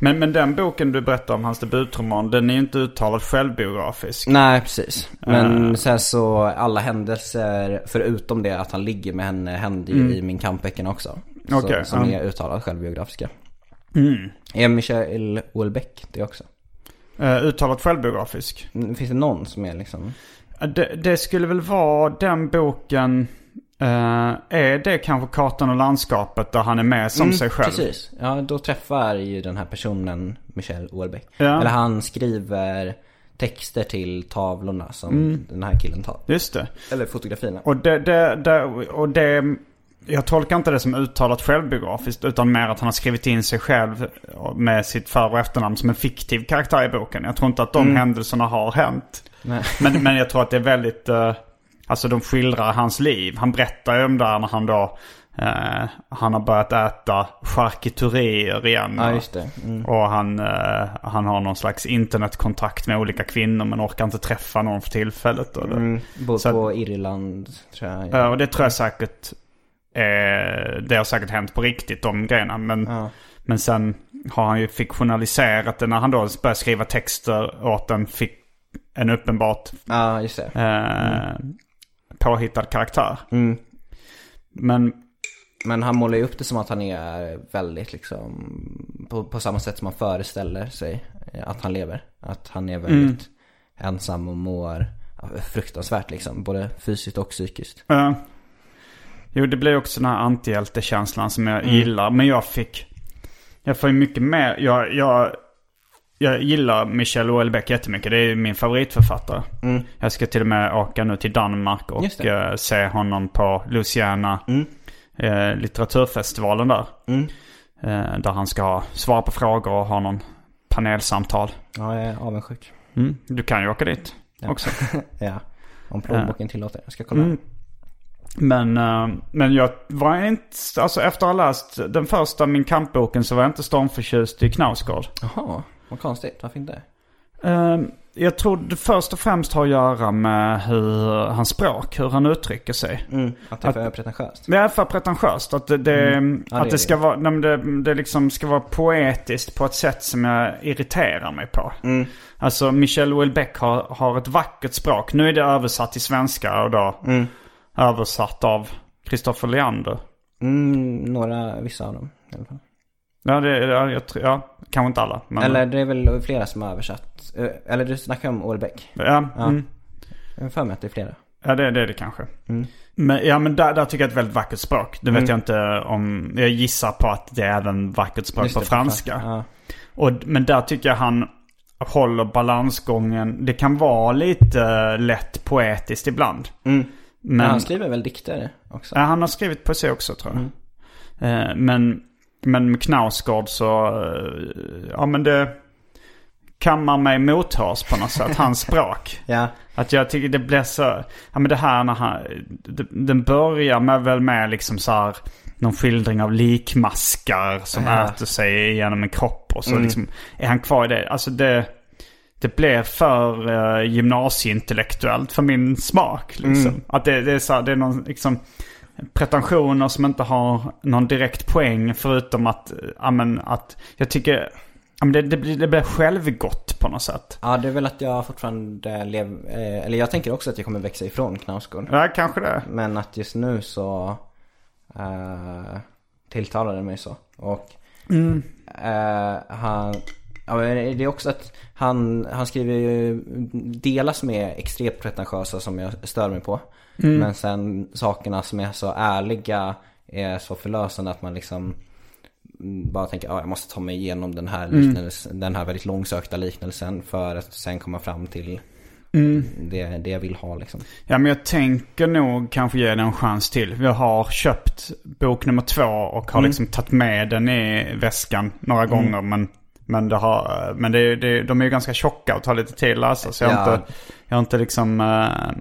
Men, men den boken du berättar om, hans debutroman, den är ju inte uttalat självbiografisk. Nej, precis. Men Eh. sen så alla händelser, förutom det att han ligger med henne, hände ju i min kampböckerna också. Så, Okej, som ja. är uttalat självbiografiska. Mm. Är Michael Houellebecq det också? Eh, uttalat självbiografisk. Mm, Finns det någon som är liksom... Eh, Det, det skulle väl vara den boken, eh, är det kanske Kartan och landskapet där han är med som sig själv? Mm, Precis. Ja, då träffar ju den här personen Michel Houellebecq. Ja. Eller han skriver texter till tavlorna som den här killen tar. Just det. Eller fotografierna. Och det, det, det, och det, jag tolkar inte det som uttalat självbiografiskt utan mer att han har skrivit in sig själv med sitt för och efternamn som en fiktiv karaktär i boken. Jag tror inte att de händelserna har hänt. Men, men jag tror att det är väldigt, eh, alltså de skildrar hans liv. Han berättar ju om där när han då, eh, han har börjat äta charkuterier igen. Ja, just det. Mm. Och han, eh, han har någon slags internetkontakt med olika kvinnor men orkar inte träffa någon för tillfället. Det. Mm. Bor på Irland, tror jag. Ja, och det tror jag säkert, eh, det har säkert hänt på riktigt de grejerna. Men, Ja. men sen har han ju fiktionaliserat det när han då började skriva texter åt en, fick, en uppenbart Ja, just det. eh, påhittad karaktär. Mm. Men Men han målar ju upp det som att han är väldigt liksom på, på samma sätt som man föreställer sig att han lever. Att han är väldigt ensam och mår ja, fruktansvärt liksom. Både fysiskt och psykiskt. eh, jo, det blir också den här antihjältekänslan som jag gillar. Men jag fick, jag får ju mycket mer, jag, jag, jag gillar Michel Houellebecq jättemycket. Det är min favoritförfattare. Jag ska till och med åka nu till Danmark och eh, se honom på Luciana eh, litteraturfestivalen där. Eh, där han ska svara på frågor och ha någon panelsamtal. Ja, jag är avundsjuk. Mm. Du kan ju åka dit också. Ja, om plånboken tillåter. Jag ska kolla. Mm. Men, eh, men jag var inte, alltså efter att ha läst den första Min kampboken så var jag inte stormförtjust i Knausgård. Jaha, vad konstigt. Varför inte? Eh, jag tror det först och främst har att göra med hur hans språk, hur han uttrycker sig. Mm, att det är för pretentiöst. Det är för pretentiöst. Att det, det, Ja, att det det, ska det. vara, nej, det, det liksom ska vara poetiskt på ett sätt som jag irriterar mig på. Mm. Alltså Michel Houellebecq har, har ett vackert språk. Nu är det översatt till svenska och då Mm. Översatt av Kristoffer Leander. Mm, några, vissa av dem i alla fall. Ja, det, ja, jag, ja, kanske inte alla. Men, Eller det är väl flera som har översatt. Eh, Eller du snackar om Ålbäck. Ja, Ja. Mm, Jag har för mig att det är flera. ja det, det är det kanske. Mm. Men, ja, men där, där tycker jag det är ett väldigt vackert språk. Det vet jag inte om... Jag gissar på att det är även vackert språk Just på det, franska. Ja. Och, men där tycker jag han håller balansgången. Det kan vara lite eh, lätt poetiskt ibland. Mm. Men Men han skriver väl dikter också? ja, han har skrivit poesi också tror jag. Mm. Eh, men, men med Knausgård så, eh, ja men det kammar mig mothårs på något sätt, hans språk. Ja. Att jag tycker det blir så, ja men det här när han, den börjar med väl med liksom så här någon skildring av likmaskar som Ja. äter sig igenom en kropp och så liksom är han kvar i det. Alltså det, det blev för uh, gymnasieintellektuellt för min smak liksom. Att det, det är så här, det är någon liksom pretensioner som inte har någon direkt poäng förutom att, eh, ja men att jag tycker, men det, det, blir, det blir självgott på något sätt. Ja, det är väl att jag fortfarande lever, eh, eller jag tänker också att jag kommer växa ifrån Knausgård. Ja, kanske det. Men att just nu så eh, tilltalar det mig så. Och eh, han, ja, men det är också att han, han skriver ju delar som är extremt pretentiösa som jag stör mig på. Men sen sakerna som är så ärliga är så förlösande att man liksom mm, bara tänker, ja jag måste ta mig igenom den här liknelsen, den här väldigt långsökta liknelsen för att sen komma fram till det, det jag vill ha liksom. Ja men jag tänker nog kanske ge den en chans till. Jag har köpt bok nummer två och har liksom tagit med den i väskan några gånger. Men, men, det har, men det, det, de är ju ganska tjocka och tar lite tid att läsa. Så jag har Ja. inte, jag har inte liksom... eh,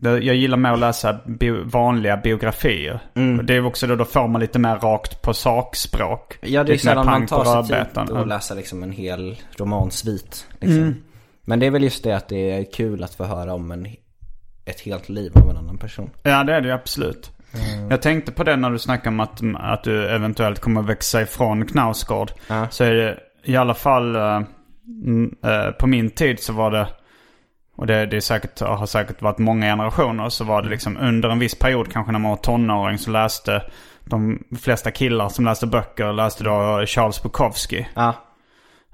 jag, gillar med att läsa bio, vanliga biografier. Och Det är också då, då får man lite mer rakt på sakspråk. Ja det är mer sällan man tar sig tid rödbetan. att läsa liksom en hel romansvit. Liksom. Men det är väl just det att det är kul att få höra om en, ett helt liv av en annan person. Ja det är det ju absolut. Jag tänkte på det när du snackade om att, att du eventuellt kommer växa ifrån Knausgård. Ja. Så är det i alla fall mm, eh, på min tid så var det, och det, det är säkert, har säkert varit många generationer, så var det liksom under en viss period kanske när man var tonåring så läste de flesta killar som läste böcker läste då Charles Bukowski. Ja,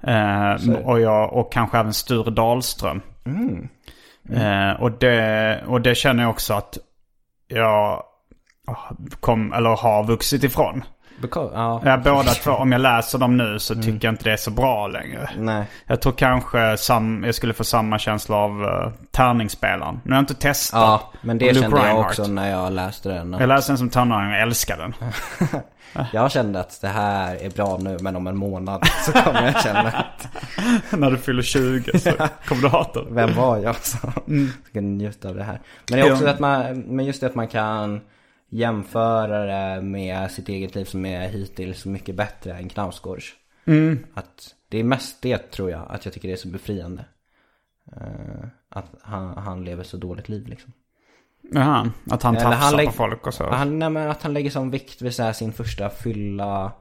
Eh, och, jag, och kanske även Sture Dahlström. Eh, och, det, och det känner jag också att jag kom, eller har vuxit ifrån. Because, ja. Ja, båda två. Om jag läser dem nu så tycker jag inte det är så bra längre. Nej. Jag tror kanske sam, jag skulle få samma känsla av uh, tärningsspelaren. Nu har jag inte testat. Ja, men det kände jag Reinhardt. också när jag läste den. Jag läste den som tonåring och älskade den. Jag kände att det här är bra nu men om en månad så kommer jag känna att När du fyller 20 så kommer du hata den. vem var jag som ska njuta av det här. Men det är också att man, men just det att man kan jämföra det med sitt eget liv som är hittills mycket bättre än Knausgårds. Att det är mest det tror jag, att jag tycker det är så befriande. Eh, att han, han lever så dåligt liv liksom. Jaha, att han tafsar han på folk och så. Han, nej, men att han lägger sån vikt vid så sin första fylla.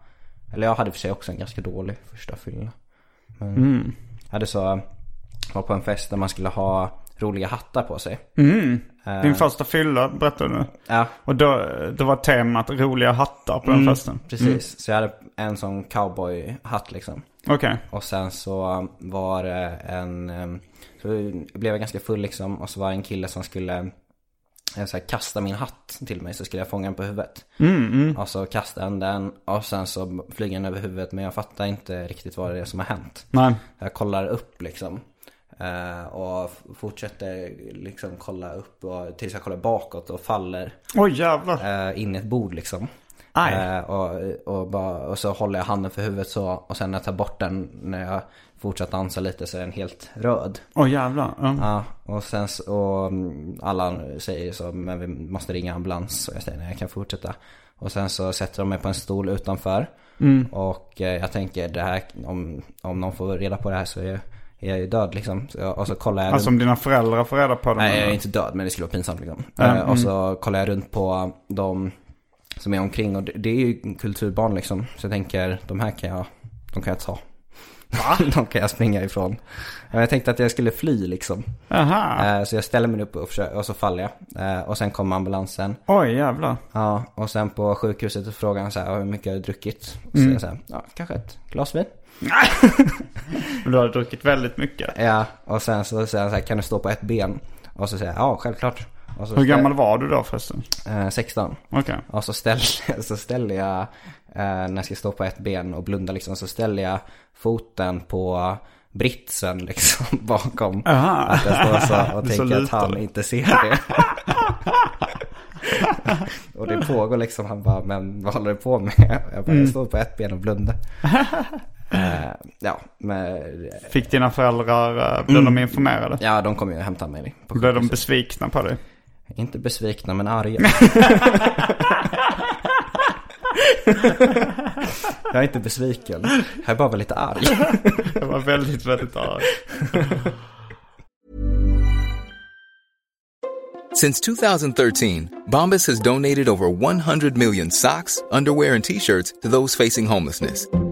Eller jag hade för sig också en ganska dålig första fylla. Men Mm. jag hade så, var på en fest där man skulle ha roliga hattar på sig. Din första fylla berättade du. Ja, Och då, då var temat roliga hattar på den festen. precis. Så jag hade en sån cowboyhatt liksom. Okej. Och sen så var det en, em, så blev jag ganska full liksom. Och så var det en kille som skulle eh, så här, kasta min hatt till mig så skulle jag fånga den på huvudet. Och så kastade han den och sen så flyger den över huvudet men jag fattar inte riktigt vad det är som har hänt. Nej. Jag kollar upp liksom. Eh, Och fortsätter liksom kolla upp och, tills jag kollar bakåt och faller Oj jävlar. eh, in i ett bord liksom. Eh, och, och, bara, och så håller jag handen för huvudet så och sen när jag tar bort den när jag fortsatt dansa lite så är den helt röd. Oj jävlar. Ja. Ja, och sen så, och mm, alla säger så, men vi måste ringa ambulans. Och jag säger nej, jag kan fortsätta. Och sen så sätter de mig på en stol utanför. Och eh, jag tänker, det här, om, om någon får reda på det här så är jag, är ju död liksom. Så, jag- och så kollar jag Alltså om dina föräldrar får reda på det. Nej, jag är inte död men det skulle vara pinsamt liksom. Ja, Eh, Och så kollar jag runt på de som är omkring och det, det är ju kulturbarn liksom. Så jag tänker, de här kan jag, de kan jag ta. de kan jag springa ifrån. Jag tänkte att jag skulle fly liksom. Aha. Eh, Så jag ställer mig upp och, försöker, och så faller jag. Eh, Och sen kommer ambulansen. Oj jävlar. Ja, och sen på sjukhuset så frågar han så här, hur mycket har du druckit? Och så säger jag så här, ja, kanske ett glas vin. Men du har druckit väldigt mycket. Ja, och sen så säger han så här, kan du stå på ett ben? Och så säger jag, ja, självklart. Och så Hur ställ- gammal var du då förresten? Eh, 16. Okej. Och så ställer, så ställer jag, eh, när jag ska stå på ett ben och blunda liksom, så ställer jag foten på britsen liksom bakom. Aha. Att jag står så och Du så tänker att han inte ser det. och det pågår liksom, han bara, men vad håller du på med? Jag bara, jag står på ett ben och blundar. Eh, ja, men, Fick dina föräldrar, eh, blev de informerade? ja de kommer ju hämta mig på Blev de besvikna på dig? Inte besvikna men arga. jag är inte besviken. Jag är bara lite arg. Jag var väldigt, väldigt arg. Since 2013, Bombas has donated over 100 million socks, underwear, and t-shirts to those facing homelessness.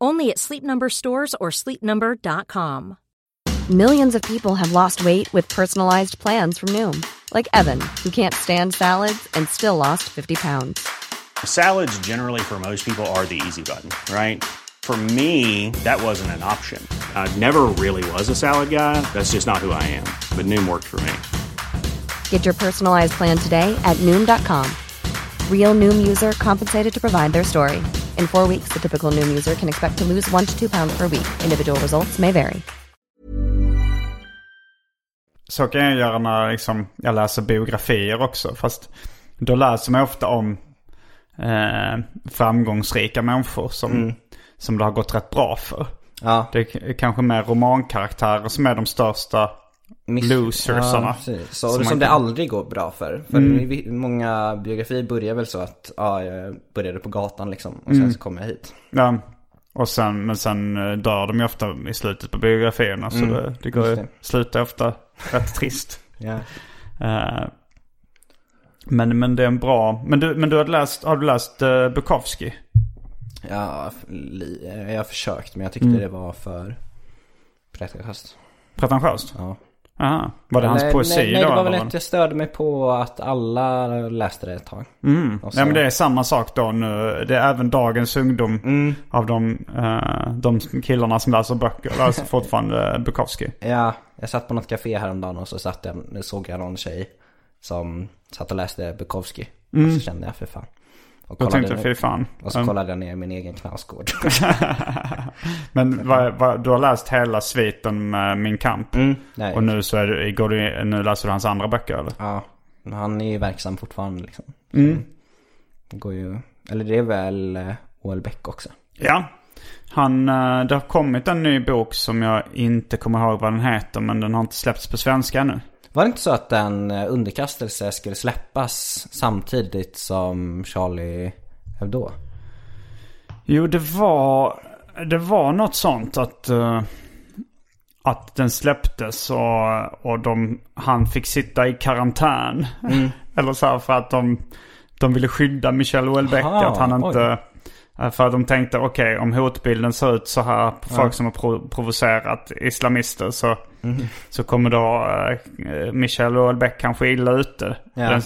Only at Sleep Number stores or sleepnumber.com. Millions of people have lost weight with personalized plans from Noom, like Evan, who can't stand salads and still lost 50 pounds. Salads, generally, for most people, are the easy button, right? For me, that wasn't an option. I never really was a salad guy. That's just not who I am. But Noom worked for me. Get your personalized plan today at Noom.com. Real Noom user compensated to provide their story. In four weeks, the typical Noom user can expect to lose one to two pounds per week. Individual results may vary. Så kan jag göra när liksom, jag läser biografier också. Fast då läser man ofta om eh, framgångsrika människor som, som det har gått rätt bra för. Ja. Det är kanske mer romankaraktärer som är de största Miss- losersarna. Ja. Så, Som som det kan- aldrig går bra för. För Mm. många biografier börjar väl så att ja, jag började på gatan liksom. Och sen Mm. så kom jag hit. Ja. Och sen, men sen eh, dör de ju ofta i slutet på biografierna. Så Mm, det, det går ju, det. slutar ofta rätt trist. Ja. Eh, men, men det är en bra... Men du, men du har läst, har du läst uh, Bukowski? Ja, jag har försökt men jag tyckte Mm. det var för pretentiöst. Pretentiöst? Ja. Aha. Var det hans nej, poesi nej, nej, då? det var väl att jag störde mig på att alla läste det ett tag. Mm. Så- Ja men det är samma sak då nu. Det är även dagens ungdom Mm. av de, eh, de killarna som läser böcker läser fortfarande Bukowski. Ja, jag satt på något café häromdagen och så satt jag, såg jag någon tjej som satt och läste Bukowski. Och så kände jag för fan. Och Jag tänkte fy fan. Och så kollade jag ner min egen knasgård. Men vad, vad, du har läst hela sviten med Min Kamp? Mm, nej. Och nu så är du, går du, nu läser du hans andra böcker eller? Ja, han är ju verksam fortfarande liksom. Mm. Det går ju, eller det är väl eh, O.L. Beck också. Ja. Han, eh, det har kommit en ny bok som jag inte kommer ihåg vad den heter. Men den har inte släppts på svenska ännu. Var det inte så att en eh, underkastelse skulle släppas samtidigt som Charlie Hebdo? Jo, det var, det var något sånt att, eh, att den släpptes och, och de, han fick sitta i karantän. Eller så här för att de, de ville skydda Michel Houellebecq. Att han oj. inte... eh, För att de tänkte okej om hotbilden ser ut så här på folk som har pro- provocerat islamister så, så kommer då uh, Michel Houellebecq kanske illa ute. Ja. Den,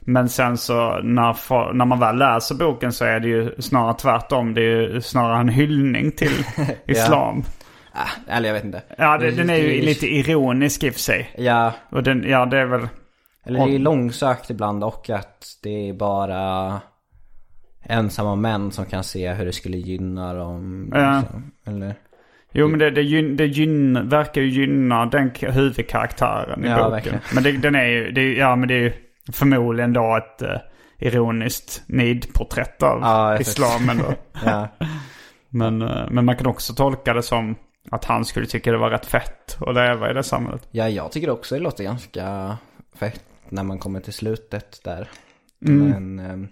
men sen så när, när man väl läser boken så är det ju snarare tvärtom. Det är ju snarare en hyllning till islam. Ah, eller jag vet inte. Ja, det, den är ju lite ironisk i och för sig. Ja, Och den, ja det är väl... eller det är långsökt ibland och att det är bara ensamma män som kan se hur det skulle gynna dem. Ja. liksom. Eller? Jo men det, det, gyn, det gyn, verkar ju gynna den huvudkaraktären i Ja, boken. verkligen. Men det, den är ju, det, ja men det är ju förmodligen då ett uh, ironiskt nidporträtt av Ja, islamen då. Ja. Men, eh, men man kan också tolka det som att han skulle tycka det var rätt fett att leva i det samhället. ja, jag tycker också det låter ganska fett när man kommer till slutet där. Mm. Men, ehm,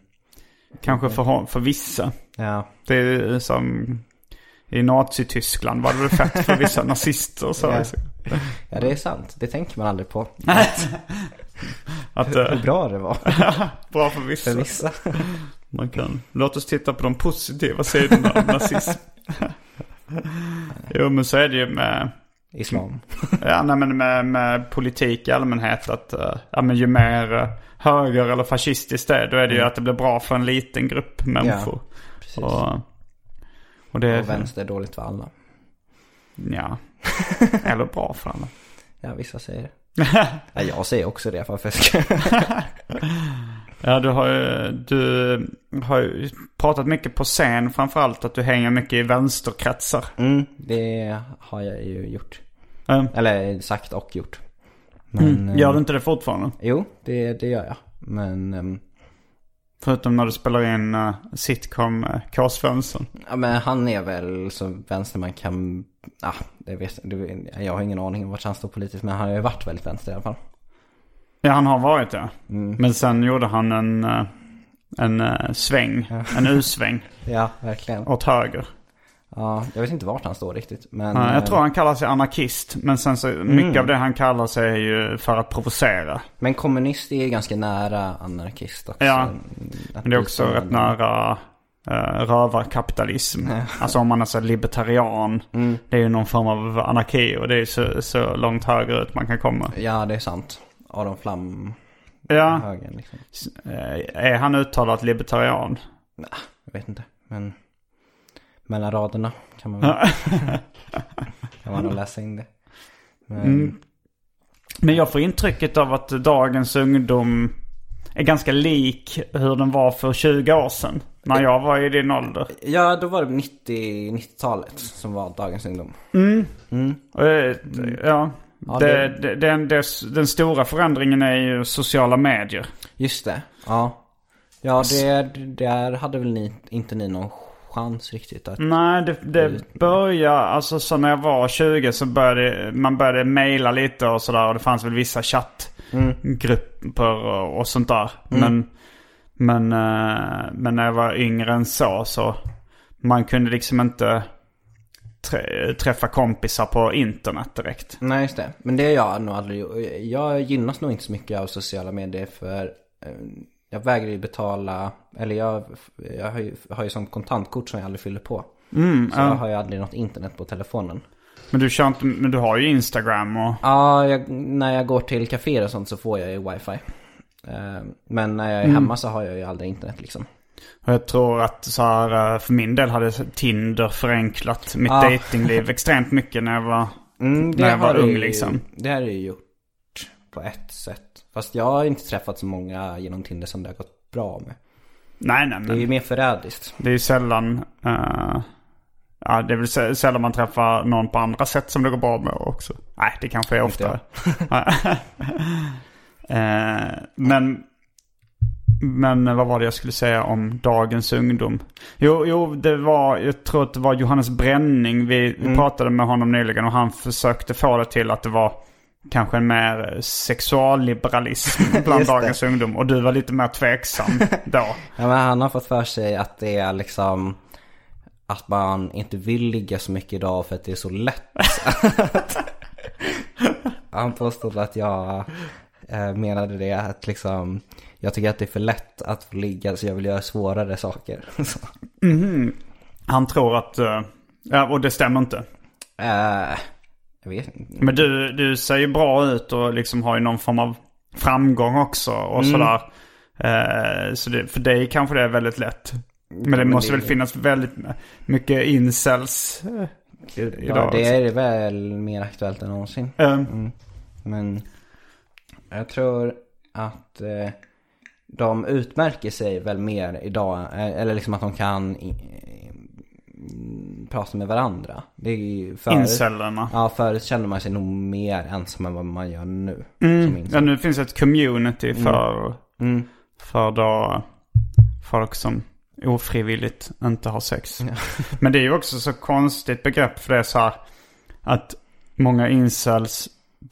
Kanske för, för vissa. ja. Det är som i Nazityskland var det väl fett för vissa nazister och så. Ja. ja, det är sant. Det tänker man aldrig på. Att, Hur eh, bra det var bra för vissa. för vissa. Man kan. Låt oss titta på de positiva sidorna av nazism. jo men så är det ju med, Islam. ja, nej, men med, med politik i allmänhet. Att eh, ja, men ju mer eh, höger eller fascistiskt det då är det ju att det blir bra för en liten grupp människor. Precis. och, och det Och vänster är dåligt för alla. Ja. Eller bra för alla. Ja, vissa säger det. ja, jag säger också det. Varför ska Ja, du har ju, du har ju pratat mycket på scen framförallt. Att du hänger mycket i vänsterkretsar. mm, Det har jag ju gjort. Mm. Eller sagt och gjort. Men, Mm. Gör ehm, du inte det fortfarande? Jo, det, det gör jag. Men, ehm, Förutom när du spelar in uh, sitcom uh, ja, men han är väl så vänster man kan... Ah, det vet, det, jag har ingen aning om vart han står politiskt. Men han har ju varit väldigt vänster i alla fall. Ja, han har varit det. Mm. Men sen gjorde han en, en uh, sväng. En U-sväng. Ja, verkligen. åt höger. Ja, jag vet inte vart han står riktigt. Men, Ja, jag eh, tror han kallar sig anarkist. Men sen så mycket av det han kallar sig är ju för att provocera. Men kommunist är ju ganska nära anarkist också. Ja, Men det är också rätt nära uh, rövarkapitalism. Alltså om man är så libertarian. Mm. Det är ju någon form av anarki och det är så, så långt högerut man kan komma. Ja, det är sant. Aron Flam Ja, högen liksom. eh, är han uttalat libertarian? Nej, jag vet inte. Men mellan raderna kan man väl, kan man nog läsa in det. Men, Mm. Men jag får intrycket av att dagens ungdom är ganska lik hur den var för 20 år sedan. När jag var i din ålder. Ja, då var det 90, 90-talet som var dagens ungdom. Och, eh, Ja, Ja, det, det- den, det, den stora förändringen är ju sociala medier. Just det, ja. Ja, det, där hade väl ni, inte ni någon chans riktigt att... Nej, det, det började, alltså så när jag var 20 så började man började mejla lite och sådär. Och det fanns väl vissa chattgrupper och, och sånt där. Men, men, eh, men när jag var yngre än så så man kunde liksom inte trä, träffa kompisar på internet direkt. Nej, just det. Men det har jag nog aldrig. Jag gynnas nog inte så mycket av sociala medier för eh, jag vägrar ju betala, eller jag, jag har, ju, har ju sånt kontantkort som jag aldrig fyller på. så jag har ju aldrig något internet på telefonen. Men du kör inte, men du har ju Instagram och... Ja, jag, när jag går till kaféer och sånt så får jag ju wifi. Eh, Men när jag är hemma så har jag ju aldrig internet liksom. Jag tror att så här, eh, för min del hade Tinder förenklat mitt Ah. datingliv extremt mycket när jag var, Mm, när jag var ung ju, liksom. Det har det ju gjort på ett sätt. Fast jag har inte träffat så många genom Tinder som det har gått bra med. Nej, nej, Det är ju men mer förrädiskt. det är ju sällan... eh, ja, det är väl sä- sällan man träffar någon på andra sätt som det går bra med också. Nej, det kanske är oftare. Eh, men, men vad var det jag skulle säga om dagens ungdom? Jo, jo det var, jag tror att det var Johannes Bränning. Vi, vi pratade med honom nyligen och han försökte få det till att det var kanske en mer sexualliberalism bland dagens ungdom. Och du var lite mer tveksam då. Ja, men han har fått för sig att det är liksom att man inte vill ligga så mycket idag för att det är så lätt. han påstod att jag eh, menade det att liksom jag tycker att det är för lätt att få ligga så jag vill göra svårare saker. Så, Han tror att... eh, ja, och det stämmer inte. eh, jag vet inte. Men du, du ser ju bra ut och liksom har ju någon form av framgång också och sådär. Eh, så det, för dig kanske det är väldigt lätt. Men det men måste det- väl finnas väldigt mycket incels. eh, Ja, idag, det är väl mer aktuellt än någonsin. eh, Men jag tror att eh, de utmärker sig väl mer idag. eh, Eller liksom att de kan eh, prata med varandra. Det är ju förut, Incellerna. Ja, förut kände man sig nog mer ensam än vad man gör nu. Mm. Ja, nu finns ett community för, Mm. för då folk som ofrivilligt inte har sex. Men det är ju också så konstigt begrepp för det är så här att många incels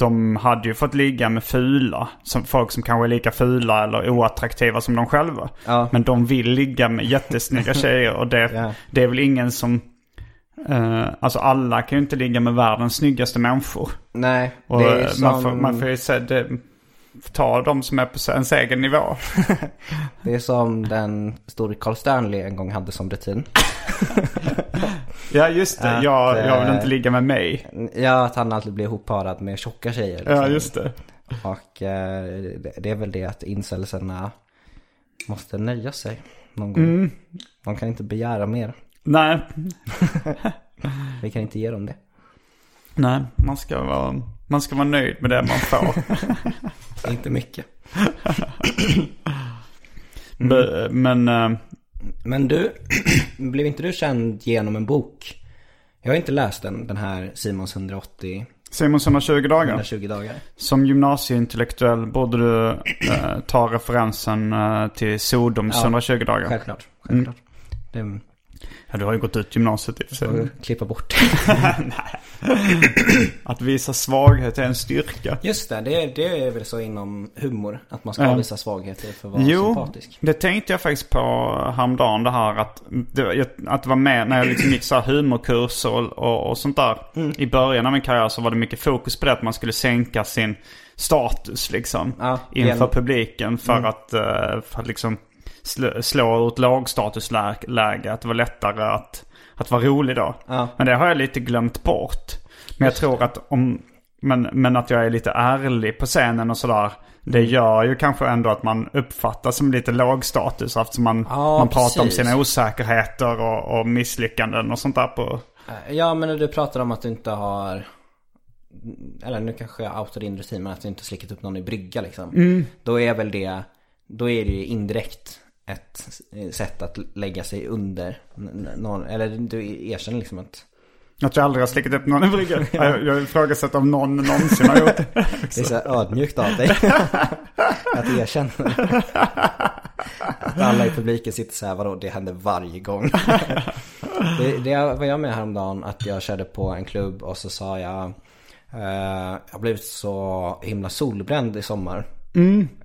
de hade ju fått ligga med fula. Som folk som kanske är lika fula eller oattraktiva som de själva. Ja. Men de vill ligga med jättesnygga tjejer och det, Ja. det är väl ingen som... eh, alltså alla kan ju inte ligga med världens snyggaste människor. Nej, Och det är som, man, får, man får ju se, det, ta de som är på ens egen nivå. det är som den store Carl Stanley en gång hade som rutin. Ja just det, Att, jag, jag vill eh, inte ligga med mig. Ja, att han alltid blir ihopparad med tjocka tjejer. liksom. Ja just det. Och eh, det- det är väl det att incelserna måste nöja sig någon gång. Mm. De kan inte begära mer. Nej, Vi kan inte ge dem det. nej, man ska vara, man ska vara nöjd med det man får. Inte mycket. B- Men, eh, Men du, blev inte du känd genom en bok? Jag har inte läst den, den här Simons 180, Simons 120 dagar. 120 dagar. Som gymnasieintellektuell borde du eh, ta referensen eh, till Sodoms Ja, 120 dagar. Självklart, självklart. Det Ja, du har ju gått ut gymnasiet i och för sig. klippa bort. Att visa svaghet är en styrka. Just det, det, är- det är väl så inom humor. Att man ska Ja. visa svagheter för att vara Jo, sympatisk. det tänkte jag faktiskt på häromdagen det här att det, att det var med när jag liksom gick så här humorkurser och, och, och sånt där. Mm. I början av min karriär så var det mycket fokus på det att man skulle sänka sin status liksom. Ja, inför publiken för att, eh, för att liksom slå, slå ut lågstatusläge. Att det var lättare att, att vara rolig då. Ja. Men det har jag lite glömt bort. Men jag tror att om... Men, men att jag är lite ärlig på scenen och sådär. Det Mm. gör ju kanske ändå att man uppfattas som lite låg status. Eftersom man, Ja, man pratar om precis. sina osäkerheter och, och misslyckanden och sånt där på... Ja men när du pratar om att du inte har Eller nu kanske jag outar din rutin men att du inte slickat upp någon i brygga liksom Då är väl det Då är det ju indirekt ett sätt att lägga sig under någon Eller du erkänner liksom att Att jag aldrig har slickat upp någon i bryggan. jag, jag ifrågasätter om någon någonsin har gjort det. Det är så ödmjukt av dig Att erkänna Att alla i publiken sitter så här, vadå det händer varje gång. det, det var jag med häromdagen att jag körde på en klubb och så sa jag eh, Jag har blivit så himla solbränd i sommar.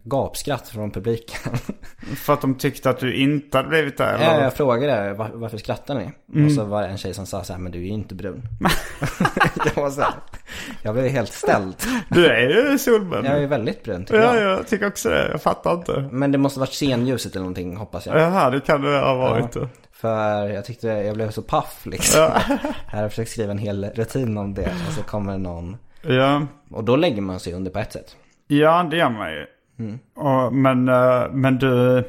Gapskratt från publiken. För att de tyckte att du inte hade blivit det? Ja, jag frågade var, varför skrattar ni? Och så var det en tjej som sa så här, men du är ju inte brun. jag var så här, jag blev helt ställd. Du är ju solbränd. Jag är ju väldigt brun tycker Ja, jag. jag tycker också det. Jag fattar inte. Men det måste varit scenljuset eller någonting hoppas jag. Jaha, det kan det ha varit. Ja. För jag tyckte jag blev så paff liksom. Här har jag försökt skriva en hel rutin om det. Och så kommer någon. Ja. Och då lägger man sig under på ett sätt. Ja, det gör man ju. Och, men, eh, men du,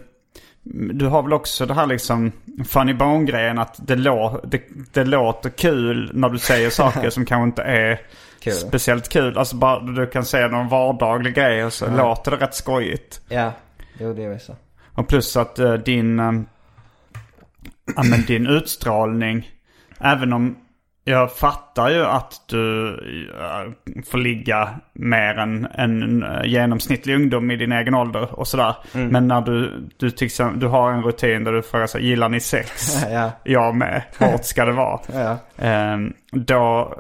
du har väl också det här liksom funny bone-grejen att det, lå, det, det låter kul när du säger saker som kanske inte är Kul. speciellt kul. Alltså bara du kan säga någon vardaglig grej och så låter det rätt skojigt. Ja, jo det är väl så. Och plus att eh, din, ja, men din utstrålning, även om jag fattar ju att du eh, får ligga mer än en eh, genomsnittlig ungdom i din egen ålder och sådär. Men när du, du, tycks, du har en rutin där du frågar så här, gillar ni sex? Ja. Jag med. Hårt ska det vara. Ja. Ehm, då,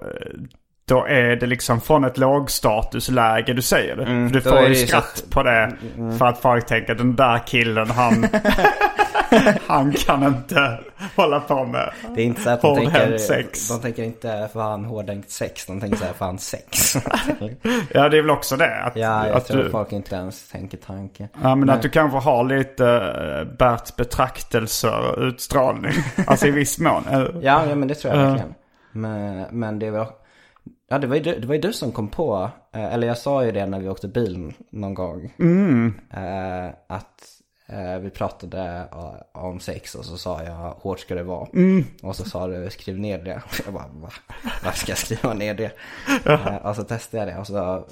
då är det liksom från ett lågstatusläge du säger det. för du får ju så skratt att- på det. För att folk tänker den där killen han, han kan inte hålla på med Det är inte så att de hårdhänt tänker, sex. de tänker inte för han hårdhänkt sex. De tänker så här för han sex. Ja det är väl också det. Att, ja, jag att tror du, folk inte ens tänker tanke. Ja men att du kanske har lite uh, Bert betraktelser utstrålning. alltså i viss mån. Eh, Ja, ja men det tror jag Ja. verkligen. Men, men det var... Ja, det var, ju du, det var ju du som kom på, eh, eller jag sa ju det när vi åkte bil någon gång. Eh, att eh, vi pratade eh, om sex och så sa jag hårt ska det vara. Och så sa du skriv ner det. Jag bara va? Varför ska jag skriva ner det? Eh, och så testade jag det och så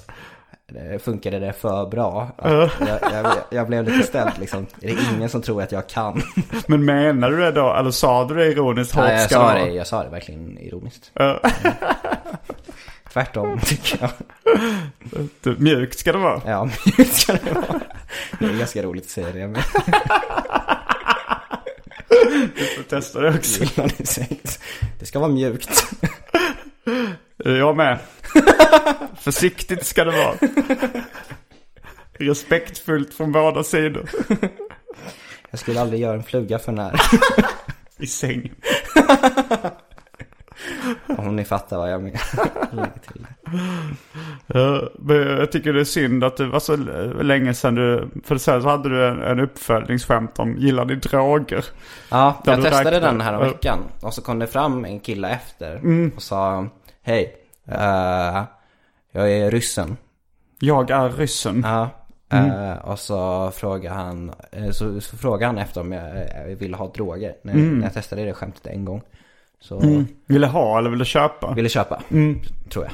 eh, funkade det för bra. Jag, jag, jag blev lite ställd liksom. Är det ingen som tror att jag kan? Men menar du det då? Eller sa du det ironiskt? Hårt Nej, jag ska sa det jag sa det verkligen ironiskt. Tvärtom tycker jag. Du, mjukt ska det vara. Ja, mjukt ska det vara. Det är ganska roligt att säga det. Men Jag testar det också. Det ska vara mjukt. Jag med. Försiktigt ska det vara. Respektfullt från båda sidor. Jag skulle aldrig göra en fluga för när. I säng. Om ni fattar vad jag menar. Jag tycker det är synd att det var så länge sedan du... För sen så hade du en, en uppföljningsskämt om gillar ni droger? Ja, jag testade räknar. den här veckan. Och så kom det fram en kille efter. Mm. Och sa Hej, eh, jag är ryssen. Jag är ryssen. Ja. Mm. eh, och så frågade han, eh, så, så frågade han efter om jag, jag ville ha droger. När, Mm. när jag testade det skämtet en gång. Så Vill du ha eller vill du köpa? ville köpa, tror jag.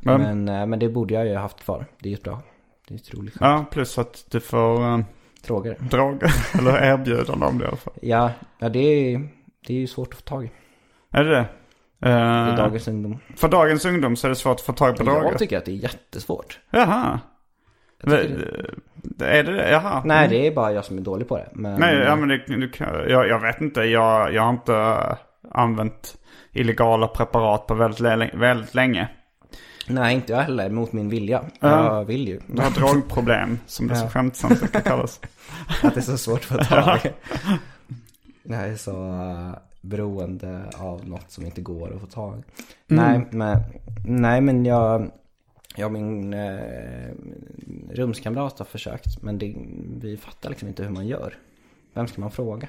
Men- Men, eh, men det borde jag ju ha haft kvar. Det är ju ett bra, det är ett roligt skämt. Ja, plus att du får äh, Droger. droger. eller erbjudande om det i alla fall. Ja, ja det, är, det är ju svårt att få tag i. Är det det? Eh, I dagens ungdom. För dagens ungdom så är det svårt att få tag på droger? Jag tycker att det är jättesvårt. Jaha. Jag Men, Är det det? Jaha. Nej, det är bara jag som är dålig på det. Men, Nej, ja, men det, du kan, jag, jag vet inte. Jag, jag har inte använt illegala preparat på väldigt, väldigt länge. nej, inte jag heller. Mot min vilja. Ja. Jag vill ju. Jag har drogproblem, som det så skämtsamt brukar kallas. Att det är så svårt att få tag. Jag är så uh, beroende av något som inte går att få tag i. Nej, men, nej, men jag, jag och min eh, rumskamrat har försökt. Men det, vi fattar liksom inte hur man gör. Vem ska man fråga?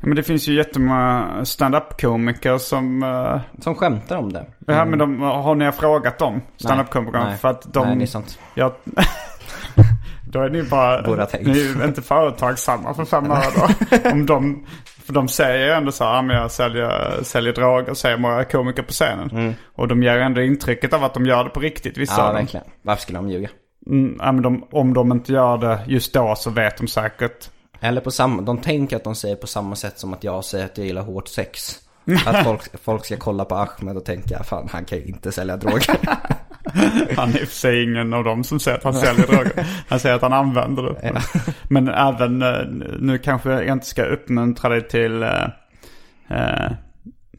Ja, men det finns ju jättemånga stand-up-komiker som... äh, Som skämtar om det. Ja, men de, har ni frågat dem? Stand-up-komikerna? För att de... Nej, det är sant. Ja, då är ni bara... Borde. Ni är ju inte företagsamma för fem öre. Om de... För de säger ju ändå så här, "Ja, men jag säljer, säljer droger, säger många komiker på scenen. Och de ger ändå intrycket av att de gör det på riktigt, vissa Ja, verkligen. Varför skulle de ljuga? Mm, ja, men de, om de inte gör det just då så vet de säkert. Eller på samma, de tänker att de säger på samma sätt som att jag säger att jag gillar hårt sex. Att folk, folk ska kolla på Ahmed och tänka, fan han kan ju inte sälja droger. Han är i och för sig ingen av dem som säger att han säljer droger. Han säger att han använder det. Men även, eh, nu kanske jag inte ska uppmuntra dig till, eh, eh,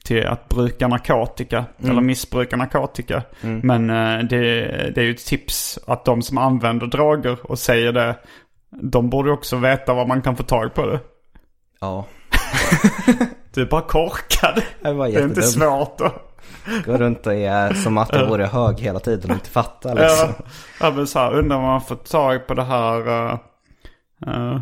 till att bruka narkotika. Eller missbruka narkotika. Men eh, det, det är ju ett tips att de som använder droger och säger det. De borde också veta var man kan få tag på det. Ja. Du är bara korkad. Det var Det är inte svårt att... Gå runt och är som att du vore hög hela tiden och inte fattar liksom. Ja, ja men så här, undrar om man får tag på det här uh, uh,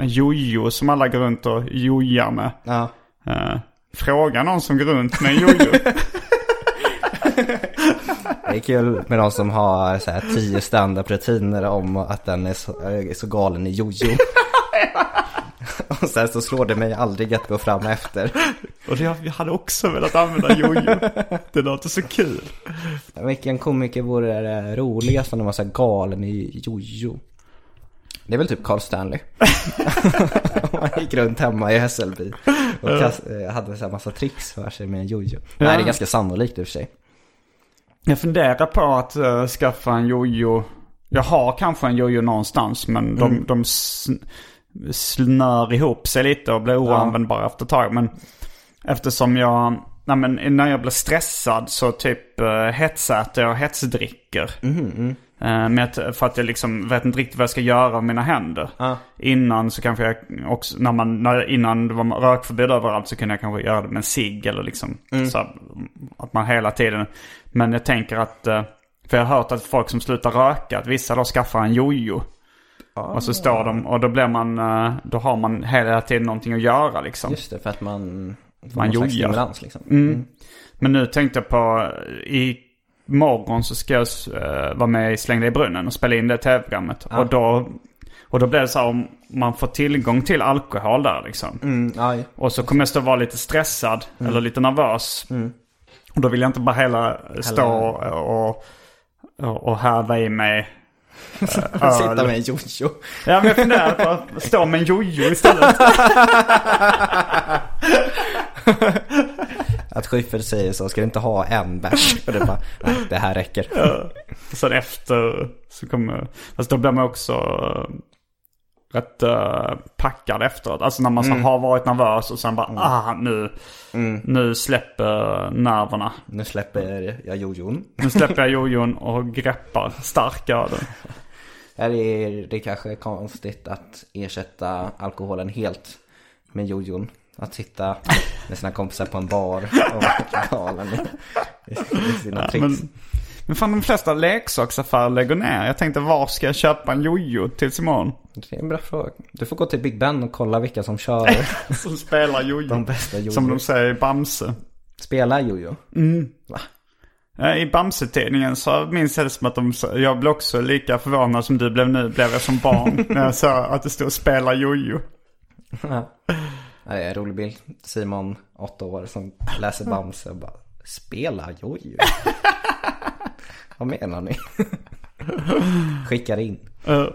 jojo som alla går runt och jojar med. Ja. Uh, fråga någon som går runt med en jojo. Det är kul med de som har så här tio standardrutiner om att den är så, är så galen i jojo. Och sen så slår det mig aldrig att gå fram efter. och det, jag hade också velat använda jojo. Det låter så kul. Vilken komiker vore det roligast om de var så här galen i jojo? Det är väl typ Carl Stanley. Han gick runt hemma i Hässelby och kast, eh, hade så här massa tricks för sig med en jojo. Nej, det är ganska sannolikt i och för sig. Jag funderar på att uh, skaffa en jojo. Jag har kanske en jojo någonstans men de, de sn- snör ihop sig lite och blir oanvändbara efter ett tag. Men eftersom jag, nej men när jag blir stressad så typ uh, hetsäter jag och hetsdricker. Eh, med att, för att jag liksom vet inte riktigt vad jag ska göra med mina händer. Innan så kanske jag också, när man, när, innan det var rökförbud överallt så kunde jag kanske göra det med en cigg eller liksom. Så här, att man hela tiden. Men jag tänker att, eh, för jag har hört att folk som slutar röka, att vissa då skaffar en jojo. Och så står de, och då blir man, eh, då har man hela tiden någonting att göra liksom. Just det, för att man får Man slags jojar. stimulans liksom. Men nu tänkte jag på, i morgon så ska jag eh, vara med i Släng dig i brunnen och spela in det tv-programmet. Och då, och då blir det så här om man får tillgång till alkohol där liksom. Mm. Och så kommer jag stå och vara lite stressad eller lite nervös. Och då vill jag inte bara hela stå och, och, och häva i mig eh, Sitta med en jojo. Ja men jag funderar på att stå med en jojo istället. Att Schyffert säger så, ska du inte ha en bärs? Och det bara, nej det här räcker. Och sen efter så kommer, fast då blir man också rätt uh, packad efteråt. Alltså när man så har varit nervös och sen bara, ah nu, nu släpper nerverna. Nu släpper jag jojon. Nu släpper jag jojon och greppar stark öl. Här är det kanske konstigt att ersätta alkoholen helt med jojon. Att sitta med sina kompisar på en bar och galen i, i sina tricks. Men, men fan de flesta leksaksaffärer lägger ner. Jag tänkte var ska jag köpa en jojo tills imorgon? Det är en bra fråga. Du får gå till Big Ben och kolla vilka som kör Som spelar jojo. de bästa jojo. Som de säger i Bamse. Spelar jojo. Eh, I Bamse-tidningen så minns jag det som att de Jag blev också lika förvånad som du blev nu, blev jag som barn. när jag sa att det stod spela jojo. Ja, det är en rolig bild. Simon, åtta år, som läser Bamse och bara Spela jojo? Vad menar ni? Skickar in. Eh,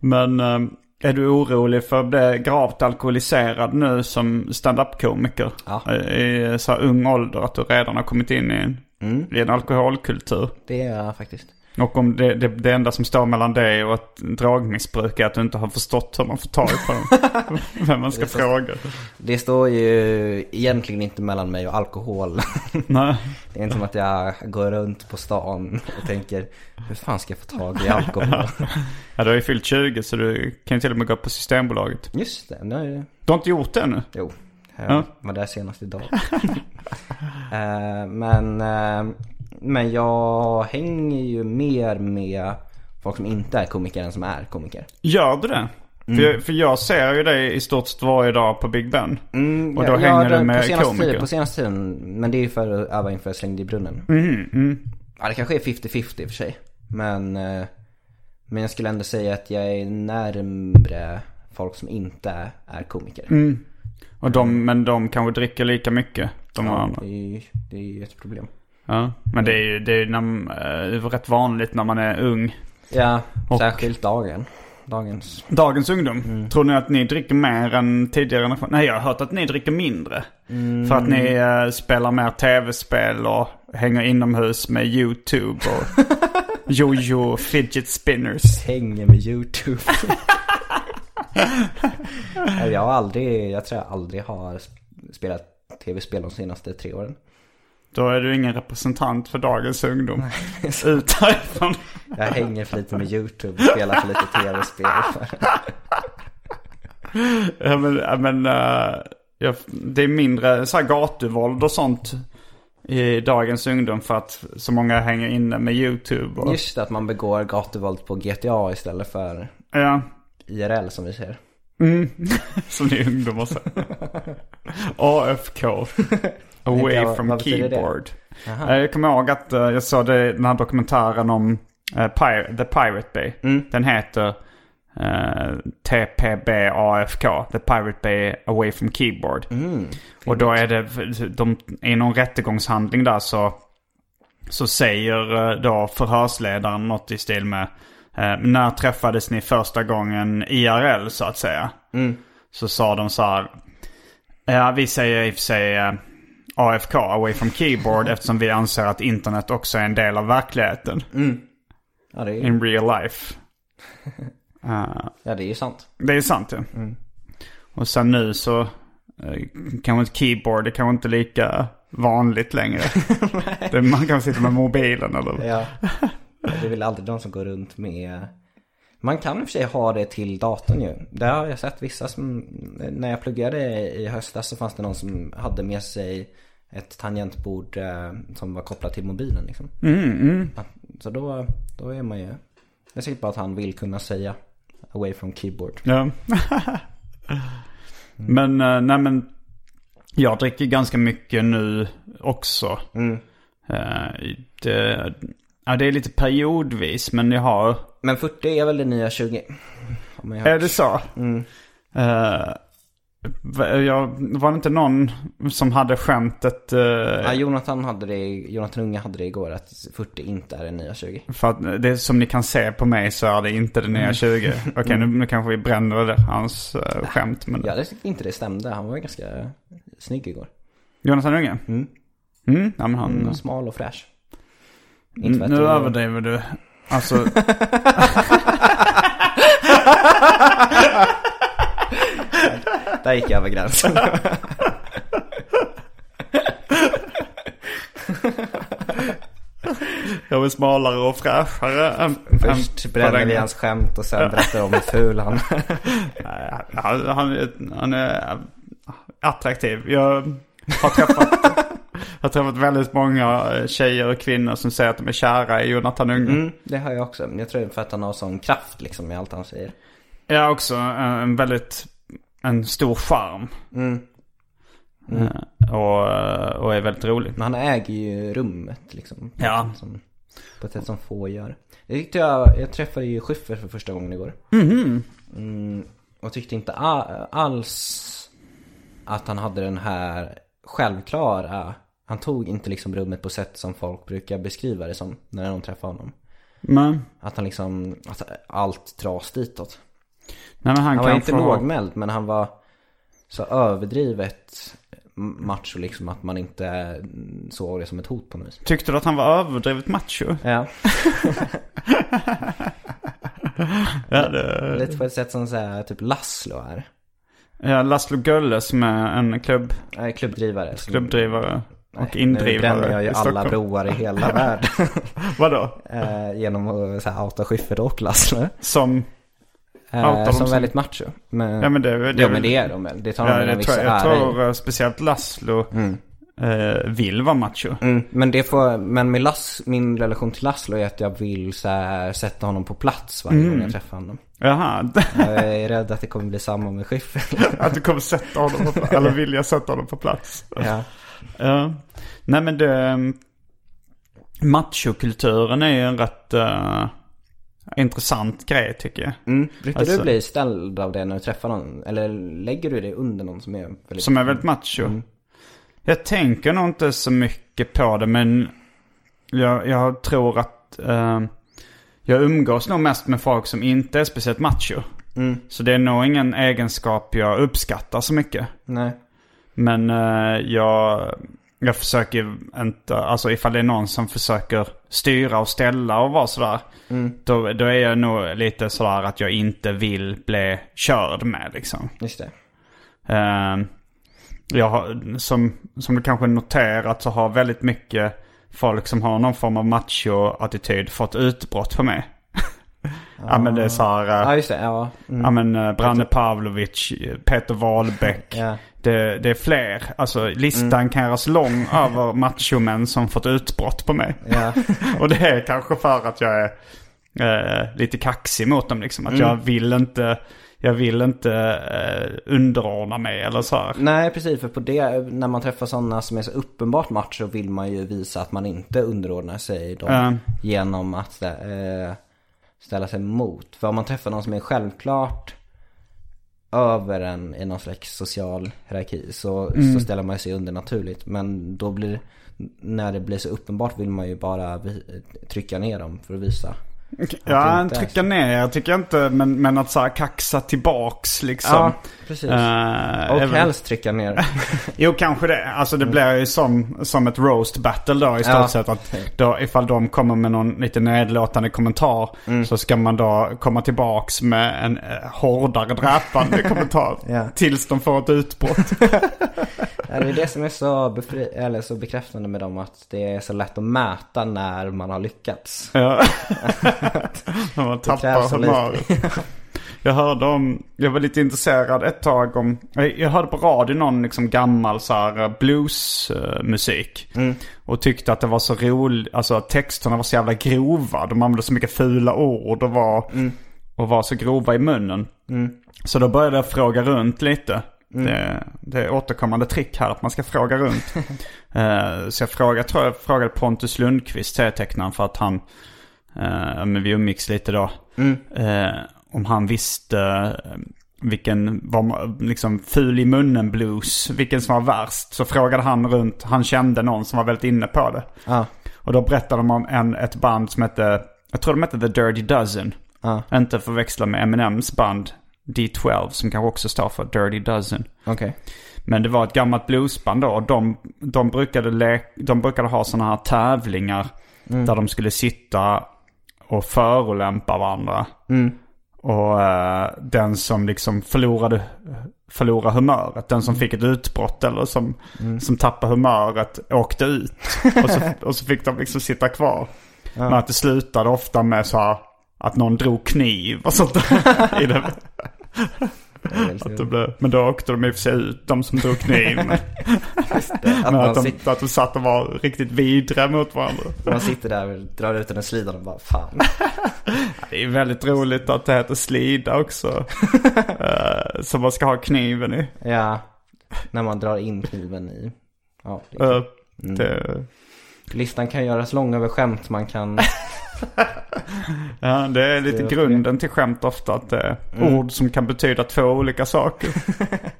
Men eh, är du orolig för att bli gravt alkoholiserad nu som stand-up-komiker? Ja. Eh, I så här ung ålder, att du redan har kommit in i en, i en alkoholkultur. Det är jag faktiskt. Och om det, det, det enda som står mellan dig och ett dragmissbruk är att du inte har förstått hur man får tag på dem. Vem man ska fråga. Det står ju egentligen inte mellan mig och alkohol. Nej. Det är inte som att jag går runt på stan och tänker hur fan ska jag få tag i alkohol? Ja, du har ju fyllt 20 så du kan ju till och med gå på Systembolaget. Just det, nu, Du har inte gjort det ännu? jo. Jag Ja. var där senast idag. Eh, men, eh, men jag hänger ju mer med folk som inte är komiker än som är komiker. Gör du det? För, jag, för jag ser ju dig i stort sett varje dag på Big Ben. och då Ja, hänger ja, du med på senaste komiker. Tiden, på senaste tiden, men det är ju för att öva inför Slängd i brunnen. Mm, Ja, det kanske är 50-50 i och för sig. Men, eh, men jag skulle ändå säga att jag är närmre folk som inte är komiker. Mm. Och de, men de kanske dricker lika mycket. De Ja, andra. det är ju ett problem. Ja. Men det är ju det är, när, eh, det är rätt vanligt när man är ung. Ja, Och- särskilt dagen. dagens. Dagens ungdom. Tror ni att ni dricker mer än tidigare generation? Nej, jag har hört att ni dricker mindre. För att ni eh, spelar mer tv-spel och hänger inomhus med YouTube och jojo fidget spinners. Hänger med YouTube. Jag har aldrig, jag tror jag aldrig har spelat tv-spel de senaste tre åren. Då är du ingen representant för dagens ungdom. Ut härifrån. Jag hänger för lite med YouTube och spelar för lite tv-spel. Ja, men, ja, men eh, jag, det är mindre så här gatuvåld och sånt i dagens ungdom för att så många hänger inne med YouTube. Och, Just det, att man begår gatuvåld på GTA istället för ja, IRL som vi ser. som ni ungdomar säger. AFK. Away Vad- from keyboard. Eh, Jag kommer ihåg att eh, jag såg det, den här dokumentären om eh, The Pirate Bay. Mm. Den heter eh, TPB-AFK. The Pirate Bay Away from Keyboard. Mm. Och då är det, de, i någon rättegångshandling där så, så säger då förhörsledaren något i stil med När träffades ni första gången IRL så att säga? Så sa de så här. Ja, vi säger i och för sig AFK, away from keyboard, eftersom vi anser att internet också är en del av verkligheten. Ja, det är, In real life. Eh, ja, det är ju sant. det är sant ja. Och sen nu så eh, kanske ett keyboard är kanske inte lika vanligt längre. det, man kan sitta med mobilen eller... Ja. Det är väl aldrig de som går runt med... Man kan i och för sig ha det till datorn ju. Där har jag sett vissa som... När jag pluggade i höstas så fanns det någon som hade med sig ett tangentbord eh, som var kopplat till mobilen liksom. Att- Så då, då är man ju... Jag säker på att han vill kunna säga away from keyboard. Ja. men, eh, nej men. Jag dricker ganska mycket nu också. Eh, det, ja, det är lite periodvis men jag har... Men 40 är väl det nya 20? Har man ju hört. Är det så? Eh, va- jag, var det inte någon som hade skämtet? eh, Ja, Jonathan hade det, Jonathan Unge hade det igår att 40 inte är det nya 20. För att det som ni kan se på mig så är det inte det nya 20. Okej, nu, nu kanske vi bränner det, hans uh, skämt. Men... Ja, jag tyckte inte det stämde. Han var ganska snygg igår. Jonathan Unge? Mm. Mm, ja, men han... Mm, smal och fräsch. Inte att Nu det- överdriver du. Alltså, Där gick jag över gränsen. jag är smalare och fräschare än... Först än bränner vi hans skämt och sen berättar om hur ful han Nej, Han, han, är- han är attraktiv. Jag har träffat, har träffat väldigt många tjejer och kvinnor som säger att de är kära i Jonathan Unge. mm, Det har jag också. Jag tror för att han har sån kraft liksom i allt han säger. Jag har också en, en väldigt, en stor charm. Mm. Eh, Och, och är väldigt rolig. Men han äger ju rummet liksom. Ja. Som, på ett sätt som få gör. Det tyckte jag, jag träffade ju Schyffert för första gången igår. Mm, och tyckte inte alls att han hade den här självklara, han tog inte liksom rummet på sätt som folk brukar beskriva det som när de träffar honom. Men, Att han liksom, att allt dras ditåt. Nej, han, Han var inte få... lågmäld men han var så överdrivet macho liksom att man inte såg det som ett hot på något vis. Tyckte du att han var överdrivet macho? Ja, Ja, det... lite på ett sätt som så här, typ Laszlo är. Ja, Laszlo Gölle som är en klubb, Nej, klubbdrivare. klubbdrivare och Nu indrivare bränner jag ju alla broar i hela världen. Vadå? eh, genom att så här, outa Schyffert och Laszlo. Som... Eh, som väldigt macho. Men, Ja men det, det, ja men det är de väl. Det tar de Ja, väl en viss jag ära i. tror eh, speciellt Laszlo eh, vill vara macho. Mm, men det får, men med Las, min relation till Laszlo är att jag vill så här, sätta honom på plats varje Mm. gång jag träffar honom. Jaha, Jag är rädd att det kommer bli samma med Schyffert. att du kommer sätta honom på plats, eller vilja sätta honom på plats. ja. Ja. Nej men det... mm, Machokulturen är ju en rätt eh, intressant grej tycker jag. mm. Brukar Alltså- du bli ställd av det när du träffar någon? Eller lägger du det under någon som är väldigt... Som är väldigt macho. Mm. Jag tänker nog inte så mycket på det men jag, jag tror att... eh, jag umgås nog mest med folk som inte är speciellt macho. Så det är nog ingen egenskap jag uppskattar så mycket. Nej. Men eh, jag, jag försöker inte, alltså ifall det är någon som försöker styra och ställa och vara sådär. Då, då är jag nog lite sådär att jag inte vill bli körd med liksom. Just det. Eh, jag har, som, som du kanske noterat så har väldigt mycket folk som har någon form av macho-attityd fått utbrott på mig. Ja men det är så här, Ja, just det. Ja. Mm. ja men eh, Branne Pavlovic, Peter Wahlbeck. Ja. Det, det är fler. Alltså listan kan göras lång över machomän som fått utbrott på mig. Ja. Och det är kanske för att jag är eh, lite kaxig mot dem liksom. Att jag vill inte, jag vill inte eh, underordna mig eller så här. Nej, precis. För på det, när man träffar sådana som är så uppenbart match så vill man ju visa att man inte underordnar sig dem Ja. genom att eh, ställa sig emot. För om man träffar någon som är självklart över en i någon slags social hierarki så, så ställer man sig under naturligt. Men då blir när det blir så uppenbart vill man ju bara trycka ner dem för att visa. Ja, inte trycka ner jag tycker inte. Men, men att så här kaxa tillbaks liksom. Ja, precis. Eh, Och även- helst trycka ner. Jo, kanske det. Alltså det blir ju som, som ett roast battle då i stort Ja. sett. Att då, ifall de kommer med någon lite nedlåtande kommentar Mm. så ska man då komma tillbaks med en eh, hårdare dräpande kommentar. Ja. Tills de får ett utbrott. Det är det som är så, befri- eller så bekräftande med dem att det är så lätt att mäta när man har lyckats. Ja. När man tappar humöret. Jag hörde om, jag var lite intresserad ett tag om, jag hörde på radio någon liksom gammal så här bluesmusik. Och tyckte att det var så roligt, alltså att texterna var så jävla grova. De använde så mycket fula ord och var, och var så grova i munnen. Så då började jag fråga runt lite. Det, det är återkommande trick här att man ska fråga runt. Eh, så jag frågade, tror jag frågade Pontus Lundqvist, serietecknaren, för att han, uh, men vi umgicks lite då. Eh, om han visste vilken var liksom ful i munnen blues, vilken som var värst. Så frågade han runt, han kände någon som var väldigt inne på det. Ja. Och då berättade de om en, ett band som hette, jag tror de hette The Dirty Dozen. Ja. Inte förväxla med Eminems band D12 som kanske också står för Dirty Dozen. Okej. Men det var ett gammalt bluesband då. Och de, de, brukade, le- de brukade ha sådana här tävlingar. Där de skulle sitta och förolämpa varandra. Och eh, den som liksom förlorade, förlorade humöret. Den som fick ett utbrott eller som, som tappade humöret åkte ut. och, så, och så fick de liksom sitta kvar. Men att det slutade ofta med så här att någon drog kniv och sånt i det. Att det blev, men då åkte de i och för sig ut, de som drog kniv. Men, Att men att, de, sitter, att de satt och var riktigt vidriga mot varandra. man sitter där och drar ut den slidan och bara fan. Det är väldigt roligt att det heter slida också. Eh, så man ska ha kniven i. Ja. När man drar in kniven i. Ja, det Eh, det, Listan kan göras lång över skämt man kan... ja, det är lite grunden till skämt ofta. Att det är ord som kan betyda två olika saker.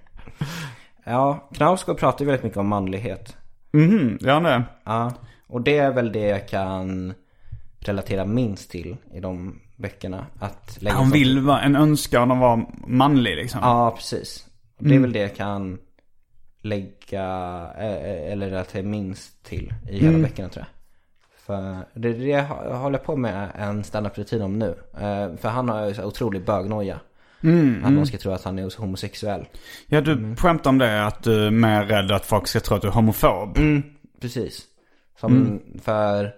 Ja, Knausgård pratar ju väldigt mycket om manlighet. Mhm, ja det. Ja, och det är väl det jag kan relatera minst till i de böckerna. Att lägga Han vill vara en önskan att vara manlig liksom. Ja, precis. Det är väl det jag kan lägga, eh, eller relatera minst till i hela böckerna tror jag. För det är det jag hå- håller på med en standup-rutin om nu. Eh, För han har ju så otrolig bögnoja. Att någon ska tro att han är homosexuell. Ja, du skämtar om det att du är mer rädd att folk ska tro att du är homofob. Precis. Som för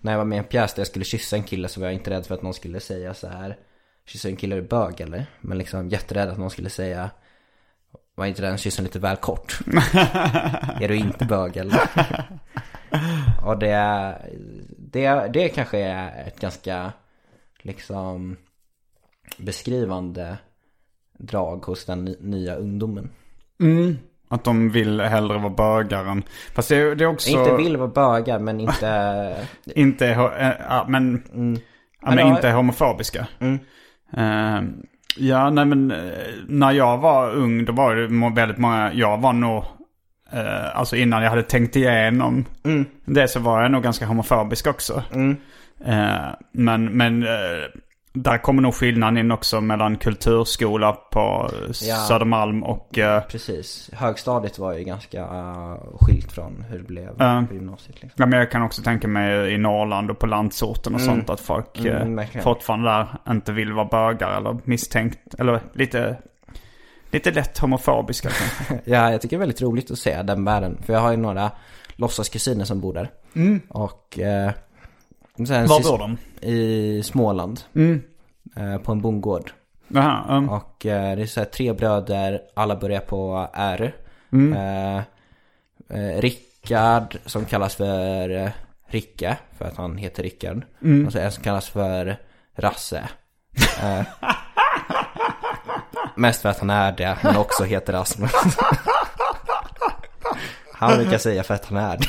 när jag var med i en pjäs där jag skulle kyssa en kille så var jag inte rädd för att någon skulle säga så här. Kyssa en kille är bög eller? Men liksom jätterädd att någon skulle säga. Var inte den kyssen lite väl kort? är du inte bög eller? Och det, det, det kanske är ett ganska liksom beskrivande drag hos den ny- nya ungdomen. Att de vill hellre vara bögar än... Fast det det är också... Inte vill vara bögar men inte Inte, eh, ja, men, ja, men Men inte homofobiska. Eh, ja, nej men eh, när jag var ung då var det väldigt många, jag var nog, eh, alltså innan jag hade tänkt igenom det så var jag nog ganska homofobisk också. Eh, men men eh, där kommer nog skillnaden in också mellan kulturskola på Ja. Södermalm och... eh, Precis. Högstadiet var ju ganska uh, skilt från hur det blev Ja. på gymnasiet. Liksom. Ja, men jag kan också tänka mig i Norrland och på landsorten och sånt att folk Mm, verkligen. fortfarande där inte vill vara bögar eller misstänkt. Eller lite, lite lätt homofobiska kanske. Ja, jag tycker det är väldigt roligt att se den världen. För jag har ju några låtsaskusiner som bor där. Och... Eh, sen Var bor de? I Småland. Mm. Eh, på en bondgård. Jaha, um, Och eh, det är så här tre bröder, alla börjar på R. Mm. Eh, eh, Rickard som kallas för eh, Ricke, för att han heter Rickard. Mm. Och så en som kallas för Rasse. Mest för att han är det, men också heter Rasmus. han brukar säga för att han är det.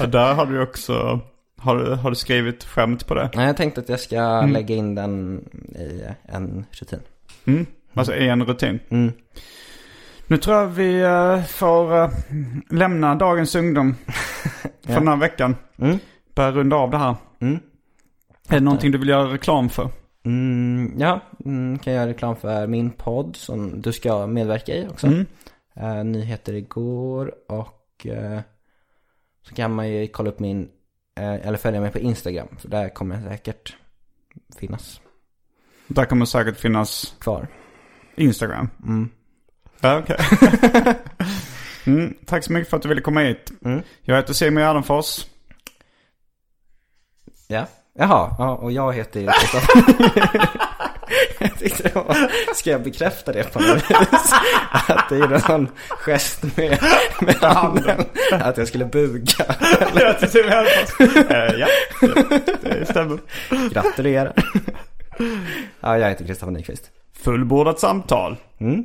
Ja, där har du också... Har du, har du skrivit skämt på det? Nej, jag tänkte att jag ska lägga in den i en rutin. Mm. Alltså i en rutin. Mm. Nu tror jag vi eh, får eh, lämna dagens ungdom för den här veckan. Mm. Börja runda av det här. Mm. Är det någonting du vill göra reklam för? Mm, ja, mm, kan jag göra reklam för min podd som du ska medverka i också. Mm. Eh, nyheter igår och eh, så kan man ju kolla upp min, eh, eller följa mig på Instagram. För där kommer jag säkert finnas Där kommer säkert finnas kvar. Instagram. Mm. Ja, okej. mm, tack så mycket för att du ville komma hit. Mm. Jag heter Simon Gärdenfors. Ja, jaha, ja, och jag heter ju Kristoffer. Jag tyckte det var, ska jag bekräfta det på något vis? Att det är sån gest med, med handen. Att jag skulle buga. Jag. Eh, ja, det, det stämmer. Gratulerar. Ja, jag heter Kristoffer Nyqvist. Fullbordat samtal. Mm.